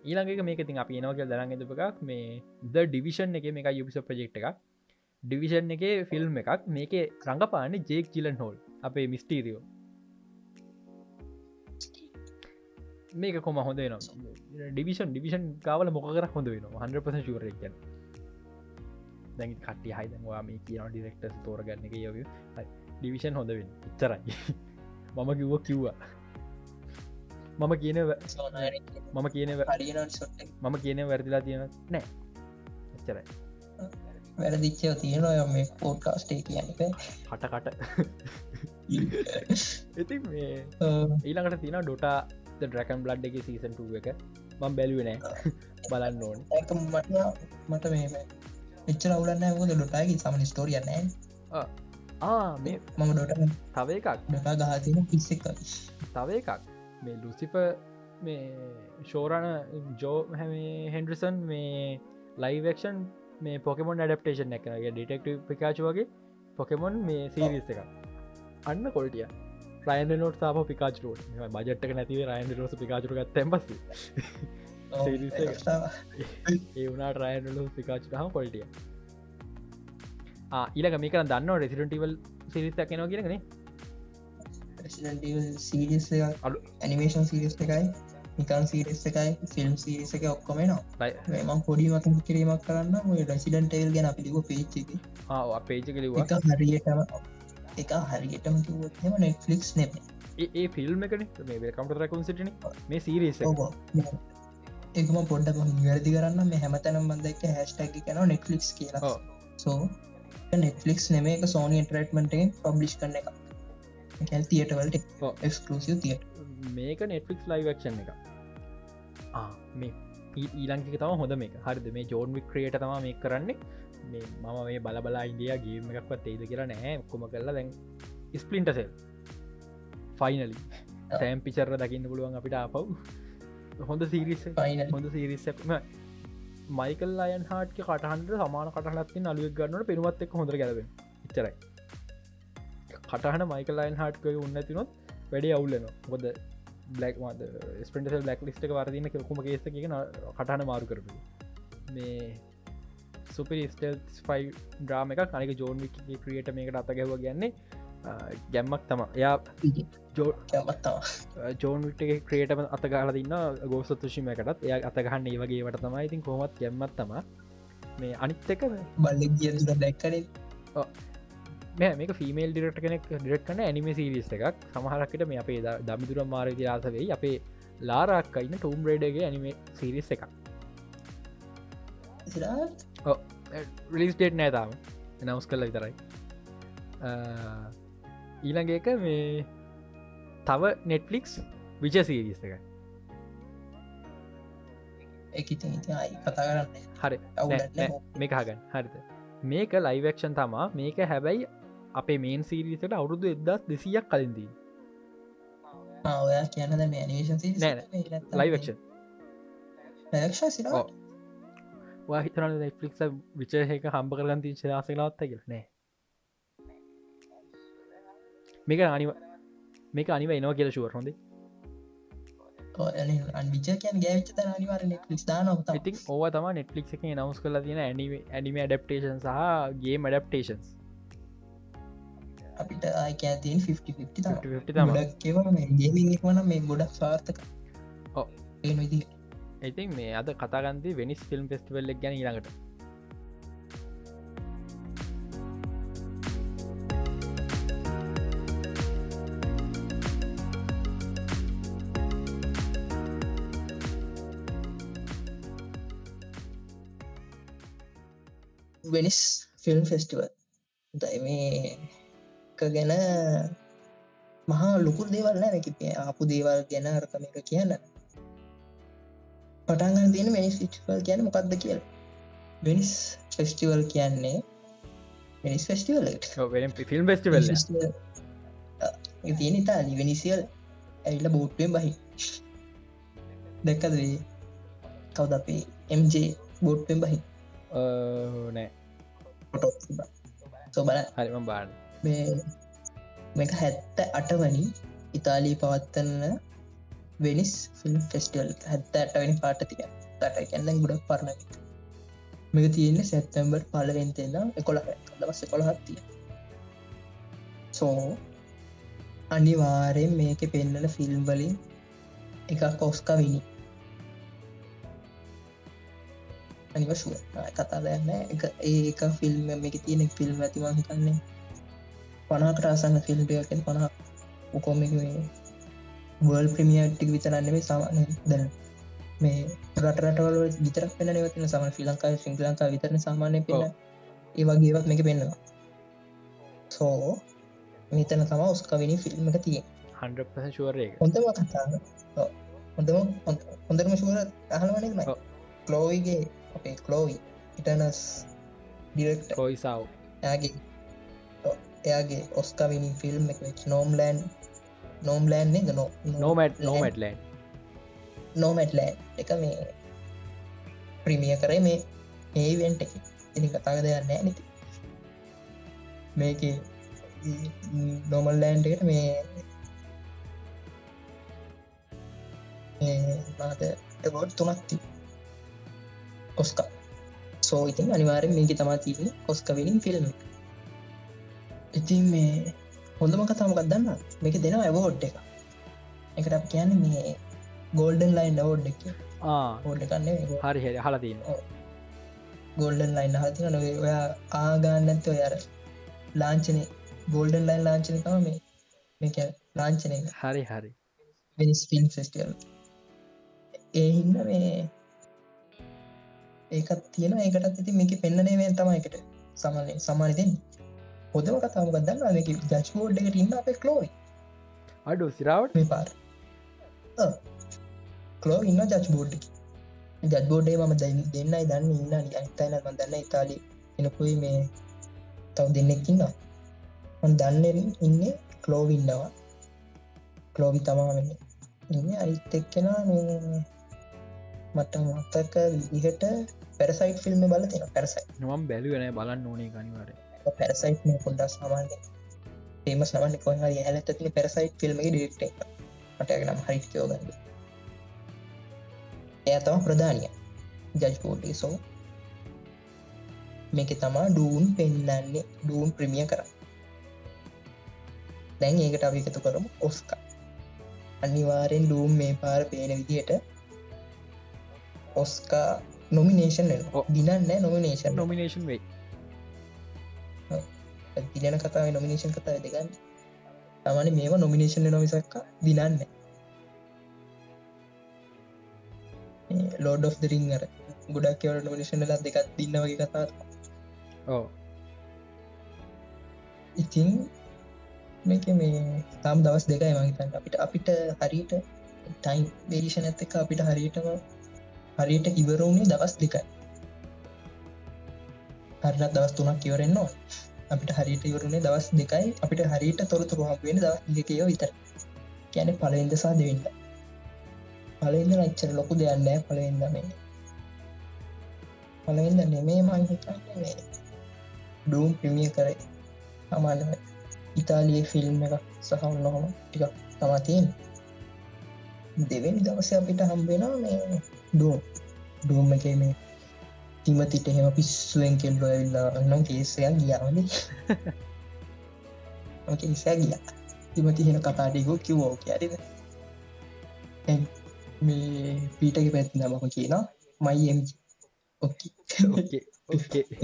ඊළඟක මේක තින් අපි නෝක දරන්ගදපකක් මේ ද ඩිවිෂන් එක මේ යුපිස ප්‍රජෙක්් එක ඩිවිෂන් එක ෆිල්ම් එකක්. මේක රඟපාන ජේක් චිලන් හෝල් අපේ මිස්ටීරියෝ මේක කොම හොඳ න ඩිවිෂන් ඩිවිෂන් කාවල මොකර හොඳ වෙන හන්පස ශුවරක්ගන්න දැ කට්ටි හයිදවා මේ කියන ඩිරෙක්ටස් තෝරගන්න එක යව ඩිවිෂන් හොඳවෙන් ඉච්චරයි මම කිව්ව කිව්වා. මම කියන මම කියන මම කියන වැරදිලා තියෙන නෑ. එච්චරයි. වැරදිච්චව තියෙනවා මේ පෝට්කාස්ටේ කියන්න. හටකට. ඉති මේ ඊළඟට තියෙන ඩොටා ඩ්‍රකන් බ්ලඩ් එක සීසන්ටුව එක. මං බැලුවනෑ බලන්න ඕන. මට මේ එච්චර අවුලන්න හොද ඩොටාගේ සමන ස්ටෝරියන්න මේ මම ඩොට තව එකක්. ඩොටා ගහතින පිස්සෙක් තව එකක් මේ ලුසිප මේ ෂෝරණ ජෝ හැම හෙන්ඩරිසන් මේ ලයිවක්ෂන් මේ පොකමොන් ඩප්ටේෂන් එකනගේ ඩිටෙක්ටව පිකාචු වගේ පොකෙමොන් මේ සීරිස් එක. අන්න කොල්ටිය රයන් නොට තාම පිකාචරුව බජට්ක නැතිව රයන් රෝස පිකාචරු ගත්තැම් පස ඒ වුණට රයන්ලු පිකාචු හම කොල්ටිය ඊලක මේක දන්න රෙසිටටිවල් සිරිස්තක් නවා කියරනේ සීරිස් අලු ඇනිමේෂන් සීරිස් එකයි නිකන් සීරිස් එකයි ෆිල්ම් සීරිස එක ඔක්කොම නවා මම පොඩි මත කිරීමක් කරන්න රැසිඩන් ටේල් ගැන පිළිග පේච්චි පේජකලිවා හරියටම එක හරියටම කිවත්ම නෙට්ලික්ස් නෙම ඒ ෆිල්ම් එකන? මේ කම්ට රැකුන් සිටන මේ සීරීස එකම පොඩ්ඩ වැරදි කරන්න. මේ හැමතැනම් බන්දක හැස්ටැක් කන නෙට්ලික්ස් කියලා. ඔව්. සෝ නෙට්ලික්ස් නෙම එක සෝනි ටරටමට පබ්ලිෂ් කරන එක කැල් තියටවලට. එක්ස්කලසිව තියට මේක නෙට්ෆික්ස් ලයිවක්ෂන් එක. මේ ඊලංකික තම හොඳ මේක. හරිද? මේ ජෝන් වික් ක්‍රේට තම මේ කරන්නේ. මේ මම මේ බලබලා ඉන්ඩිය ගේම එකක්වත් ඒද කියලා නෑ. කොම කරලා දැන් ස්පලින්ටසෙල් ෆයිනලි සෑම් පිචර්ර දකින්න පුළුවන් අපිට ආපව් හොඳ සිරිස හොඳ සිරිස්සක්ම මයිකල් අයන් හාට්ක කටහන්ට සමාන කටහලත්තින් අලුවක් ගන්නට පෙනුවත් එක් හොඳ ගැලව ඉච්චරයි කටහන මයිකල් අයන් හාට්කය උන්නතිනොත් වැඩේ අවුල්ලන හොද බ්ලක් මද ස්පිටල් බ්ලක් ලිස්ට වරදින කොම ගේස්ත කියන කටහන මාරු කරපු මේ සුපරි ස්ටල් ෆයි ්‍රාම එක කනක ජෝන් ක්‍රියට මේකට අත ගැව ගැන්නේ ගැම්මක් තම එයා ජෝන් විට්ගේ ක්‍රේටම අතගාල දින්න ගෝසතුෂිමකටත් එය අතගහන්න ඒ වගේ වට තමයි. ඉතින් කොමත් ගැම්මත් තම මේ අනිත් එක බල්ලෙක් ගිය දැක්කන මේක ෆිමේල් ඩිරට කෙනෙක් ඩිරට් කන ඇනිම සිරිස් එකක්. සමහරකට මේ අපේ දමිදුර මාර ඉතිරාසවෙයි අපේ ලාරක්කයින්න ටූම් රේඩගේ ඇනිමේ සිරිස් එක රිලිස් ඩේට් නෑතාම නවස් කල්ල විතරයි. ඊළඟ එක මේ තව නෙට්ලික්ස් විච සිරිස් එක හරි. අවුලන්න මේක හගන්න හරිත මේක ලයිවක්ෂන් තමා. මේක හැබැයි අපේ මේන් සිරිසට අවුරුදු එදස් දෙසියක් කලින්දී ඔයා සිර ඔව්. හිතන නෙක්ලික් විචහක හම්බ කරගන් ති ශලාසලාත්ත කියල? නෑ. මේක අනිව මේක අනිව එනවා කියල ශුවර හොඳේ. විච කියන් ගෑවිච ත අනිවාර නෙක්ලිස් දානොත ඉතින් ඕව තම නෙට්ලික් එක නවස් කල තියෙන ඇනිම ඩප්ටේෂන් සහ ගේ මඩප්ටේෂන්ස් අපිට ආයකෑතින් 50 තම ගොඩක් ඒව මේ ගොඩක් සාර්ථක. ඔව්. ඒ විදි ඉතින් මේ අද කතාගන්ති වෙනිස් ෆිල්ම් ෆෙස්ටිවල්ලක් ගැන ඊළඟට. වෙනිස් ෆිල්ම් ෆෙස්ටිවල් දයි මේ එක ගැන මහා ලොකු දේවල් නෑ කිපේ ආපු දේවල් ගැන අරකම එක කියන්න. පටන්ගන්න තියෙන වෙනිස් ෆිස්ටිවල් කියන මොකක්ද කියල. වෙනිස් ෆෙස්ටිවල් කියන්නේ වෙනිස් ෆෙස්ටිවල්ලට ෆිල්ම් ෆෙස්ටිවල් තියෙන ඉතාලි වෙනිසියල් ඇල්ල බෝට්ටුවෙන් බහි. දැක්කද වේ කවද අපේ එම්ජේ බෝට්ටෙන් බහි? නෑ. සොබල හරිම බාන්න මේ මේක හැත්ත අටවනි ඉතාලී පවත්වන්න වෙනිස් ෆිල්ම් ෆෙස්ටල් හැත්ත අටවැනි පාටතිය තට කැන්න ගුඩක් පරණ මේක තියෙන්නේ සැත්තැම්බර් පලවෙන්තේද එකොළ දවස කොළ හත්තිය සෝ අනිවාරයෙන් මේක පෙන්නන ෆිල්ම් වලින් එකක් කොස්කා විනි. අනිවශුව කතා දන්න එක ඒක ෆිල්ම් මේක තියෙන ෆිල්ම් ඇතිවා හිතන්නේ. පනාකට අසන්න ෆිල්ම්ටයකෙන් පනහ උකොම වල් ප්‍රමියටික් විතරන්නෙේ සාමාන දැන මේ රටරටවල විතරක් පෙන නවතින සම ශ්‍රී ලංකායි ශ්‍රී ලංකා විතරන සාමානය පෙන ඒවගේවත් මේක පෙන්නවා සෝ මෙතන තම ඔස්කවිනි ෆිල්ම් එක තිය 100 ශුවරය හොඳම කතා හොඳම හොඳරම ශුවර අහලවනෙක් ඔව්. කලෝයිගේ අපේ කලෝයි ඉටනස් ඩිරෙක්ට කොයිසාව් එයාගේ එයාගේ ඔස්කවිනි ෆිල්ම් එක නෝම්ලෑන් නෝම්ලෑන් එක නෝ නෝමට් නෝමට්ලන් නෝමැට්ලෑන් එක මේ ප්‍රමිය කරේ මේ ඒවෙන්ට එක. ඉනි කතාග දෙයන්න නැති මේක නොමල් ලෑන්ඩකට මේ මාත ගොඩ් තුනක්ති ඔස්ක සෝ ඉතින් අනිවාරෙන් මේක තමා තියන්නේ ඔස්කවිනින් ෆිල්ම් ඉතින් මේ හොඳම කතාමකක් දන්න මේක දෙන ඇවෝඩ් එක. එකට කියන්න මේ ගෝල්ඩන් ලයින් අවෝඩ් එක ඕඩ් කන්නේ හරි හෙ හලතින්න ගොල්ඩන් ලයින් හතින නොවේ ඔයා ආගන්න ඇත්ත ඔයාර ලාංචනය ගෝල්ඩන් ලයින් ලාංචන තම මේ මේක ලාංචනය හරි හරි. වෙනිස් පින් ෆෙස්ටියල් ඒ හින්න මේ ඒකත් තියෙන ඒකටත් ඇති මේක පෙන්න්නනේවෙන් තමයිකට සමල සමාන දෙන්න හොදම කතාම ගදන්න මේක ජස්බෝඩ් එකට ඉන්න අප කලෝයි අඩු සිරාවට? මේ පාර. කලෝ ඉන්න ජච් බෝඩ් ජත්බෝඩේ මම දෙන්නයි දන්න ඉන්න අනිතයින දන්න ඉතාලි එනකුයි මේ තව දෙන්නෙක්කින්න දන්න ඉන්න කලෝව ඉන්නවා. කලෝවි තමා වෙන්න. ඉන්න අයිත් එක්කෙන මේ මට මත්තක විදිහට පැරසයිට් ෆිල්ම් බල තියෙන පැරසයි නොම් බැලුවන බලන්න ඕනේ ගනිවාර පැරසයිට් මේ පොඩ්ඩස් සමාන්ද ඒම සමන්න කොහ හැලතතින පැරසයිට් ෆිල්ම් ඩිෙක්ට මටගනම් හරිකයෝගන්න එය තම ප්‍රධානිය. ජජ්පෝටි සෝ මේක තමා ඩූන් පෙන්නන්නේ. ඩූන් ප්‍රමිය කර දැන් ඒකට අපි එකතු කරමු ඔස්කා අනිවාරෙන් ඩූම් මේ පාර පේන විදියට ඔස්කා නොමිනේෂන් දිනන්න නොමිනේෂන් නොමිනේෂන් වේ දිලන කතාව නොමිනේෂන් කතාව දෙගන්න. තමන මේවා නොමිනේෂන් නොමිසක්ක දිනන්න ලෝඩ් of දරිං අර ගොඩක් කියවට නොමිනේෂන් ලා දෙකත් දින්න වගේ කතා ඕ ඉතින් මේක මේ තම් දවස් දෙකයි මහිතන්න අපිට අපිට හරිට ටයිම් බේරිෂණ ඇත්ත එක අපිට හරියටම හරියට ඉවරුණේ දවස් දෙකයි. හරිට දවස් තුනක් කිවරෙන්නවා අපිට හරිට ඉවරුණේ දවස් දෙකයි. අපිට හරිට තොරතුරු හක්වෙන දවස් දෙකයෝ විතර කියන පලෙන්ද සහ දෙවෙන්න පලෙන්ද නච්චර ලොකු දෙයන්නෑ පලෙන්ද මේ පලෙන්ද නෙමේ මංහිතන්න මේ ඩූම් ප්‍රමිය කරයි අමාන්ම ඉතාලිය ෆිල්ම් එක සහ නොහොම ටිකක් තමතියෙන් දෙවෙනි දවස අපිට හම්බෙනවා මේ ඩූම් ඩූම් එක මේ තිමතිට එහෙම පිස්සුවෙන් කෙල්ලො ඇල්ලා නම් කේසයක් ගියාවන කේසෑ ගිය. තිමති හෙන කතාටිකෝ කිවෝ කියරිද මේ පීටක පැත්ති නමක කියනවා. මයිම්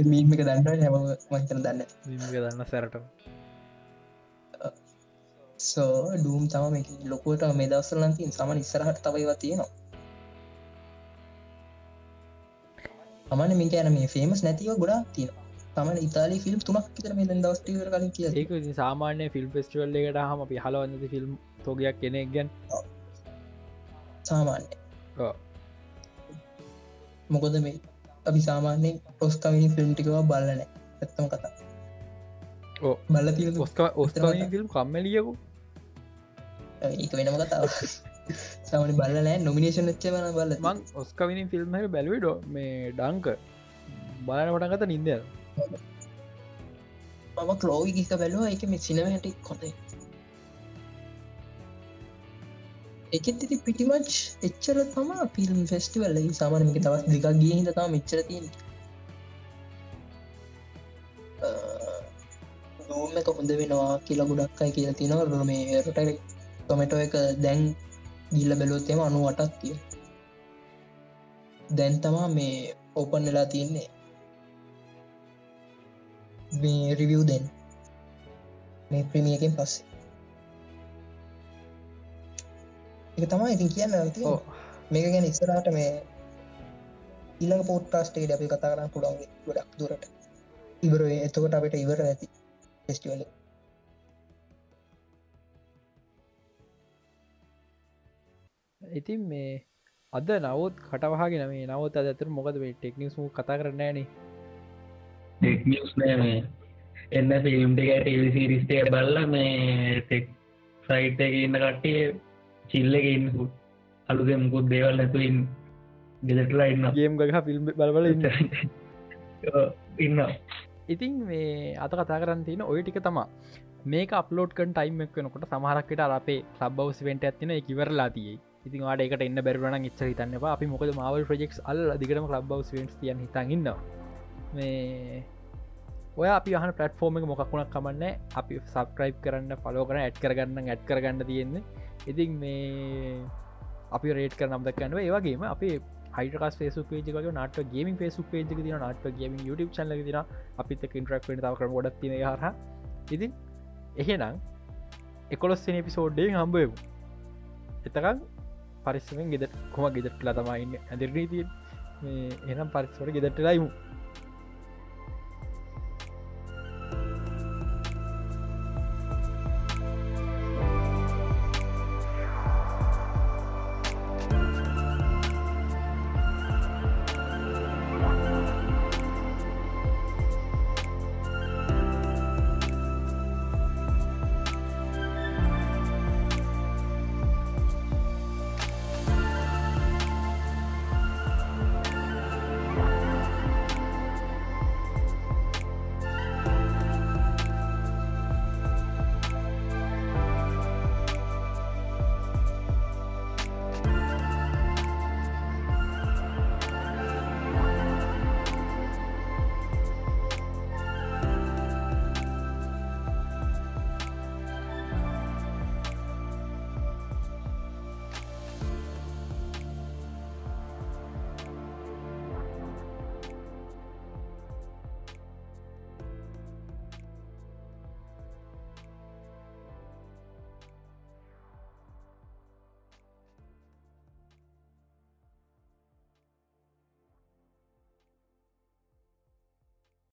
මීමක දන්නට හැම මහිතන දන්න දන්න සැරට සෝ ඩූම් තම ලොකුවට මේ දවසලන්තින් සමන ඉස්සරහට තවයිවා තියෙනවා අමන මේ කියන මේ ෆේමස් නැතිව ගොඩා තියෙන තමන ඉතාලි ෆිල්ම් තුනක් තර මේ දවස්ටීවර කලින් කිය ඒක සාමාන්‍ය ෆිල්ම් පෙස්ටිවල් එකට හම අපි හලවන්නති ෆිල්ම් තෝගයක් කෙනෙක් ගැන්. සාමාන්‍ය. මොකොද මේ අපි සාමාන්‍යෙන් ඔස්කමිනි ෆිල්ම්ටිකව බල්ලනෑ ඇත්තම කතා. තිය ඔස්ක ඔස්කා ෆිල්ම් කම්මලියකු. ඒක වෙනම කතාව සමනි බල්ලනෑ නොමිනේෂන් ච්ච වන බල්ල මං ඔස්කවිනින් ෆිල්ම් බැලවිඩෝ මේ ඩංක බලන පටන්ගත නින්ද මම කලෝවිගික බැලුව. එක මේ සිනව හැටි කොතේ එකත් ඉති පිටිමච් එච්චර තම පිල්ම් ෆෙස්ටිවල් සාමානමික තවත් දෙකක් ගිය හිද තම මෙච්චර තියෙන දෝම එක හොඳ වෙනවා කියලා ගොඩක්කයි කියලා තිනවා රො මේ රොටරෙක් ටොමටෝ එක දැන් ගිල්ල බැලොත්තෙම අනු වටක් තිය දැන් තමා මේ ඕපන් වෙලා තියන්නේ. මේ රිවියව් දෙන් මේ ප්‍රමියකින් පස්සේ. එක තමා ඉතින් කියන්න ඇති මේක ගැන ඉස්සරහට මේ ඊළඟ පෝට්ටාස්ටේට අපි කතා කරන්න පුළන්ගේ ගොඩක් දුරට. ඉවර එතකොට අපිට ඉවර ඇති ෆෙස්ටිවල ඉතින් මේ අද නවත් කටවහගෙන මේ නවත් අතර මොකද මේ ටෙක්නිස් මු කතා කරන්නෑනේ ටෙක්නිස් නෑ එන්න ෆිල්ම්ටික ටවිසිරිස්ටය බල්ල මේ ටෙක් සයිට් එක ඉන්න කට්ටිය චිල්ලක ඉන්නකු. අලුදෙමුකුත් දේවල් නැතුයින් ගෙදටලා ඉන්න ගේම් ගහ ෆිල්ම් බලබල ඉන්න. ඉන්න ඉතින් මේ අත කතා කරන්න තියෙන ඔය ටික තමා මේක අප්ලෝඩ් කන් ටයිම් එක් වෙනකොට සමහරක්කට අපේ ලබ්බවස් වෙන්ට ඇතින එකවරලා තියයි ඉතින් වාට එකට එන්න බැරවන ච්ච හිතන්න අපි මොකද මවල් ප්‍රජෙක්ස් අල් දිගටම ලබ්බවස් වෙන්ස් තියන් හිතන්න මේ ඔය අපි අහන පලටෆෝර්ම එක මොකක්ුණක් කමන්න අපි සබස්ක්‍රයිබ් කරන්න පලෝ කරන ඇඩ් කරගන්න ඇඩ් කරගන්න තියෙන්නේ. ඉතින් මේ අපි රේට කර නම්ද කන්නව ඒවාගේම අපේ හයිටකස් ේසු පේජක නට ගේම ේසු පේජක තින නට ගේම YouTube චල තින අපිත ඉන්ට්‍රක් තාව කර ගොඩත් තින හර ඉතින් එහෙනම් එකොලොස්සන එපිසෝඩ්ඩේ හම්බයමු එතකම් පරිස්සමෙන් ගෙද කොම ගෙදටලා තමයින්න ඇදිරනී තියෙන් මේ එනම් පරිස්සට ගෙදටලායිමු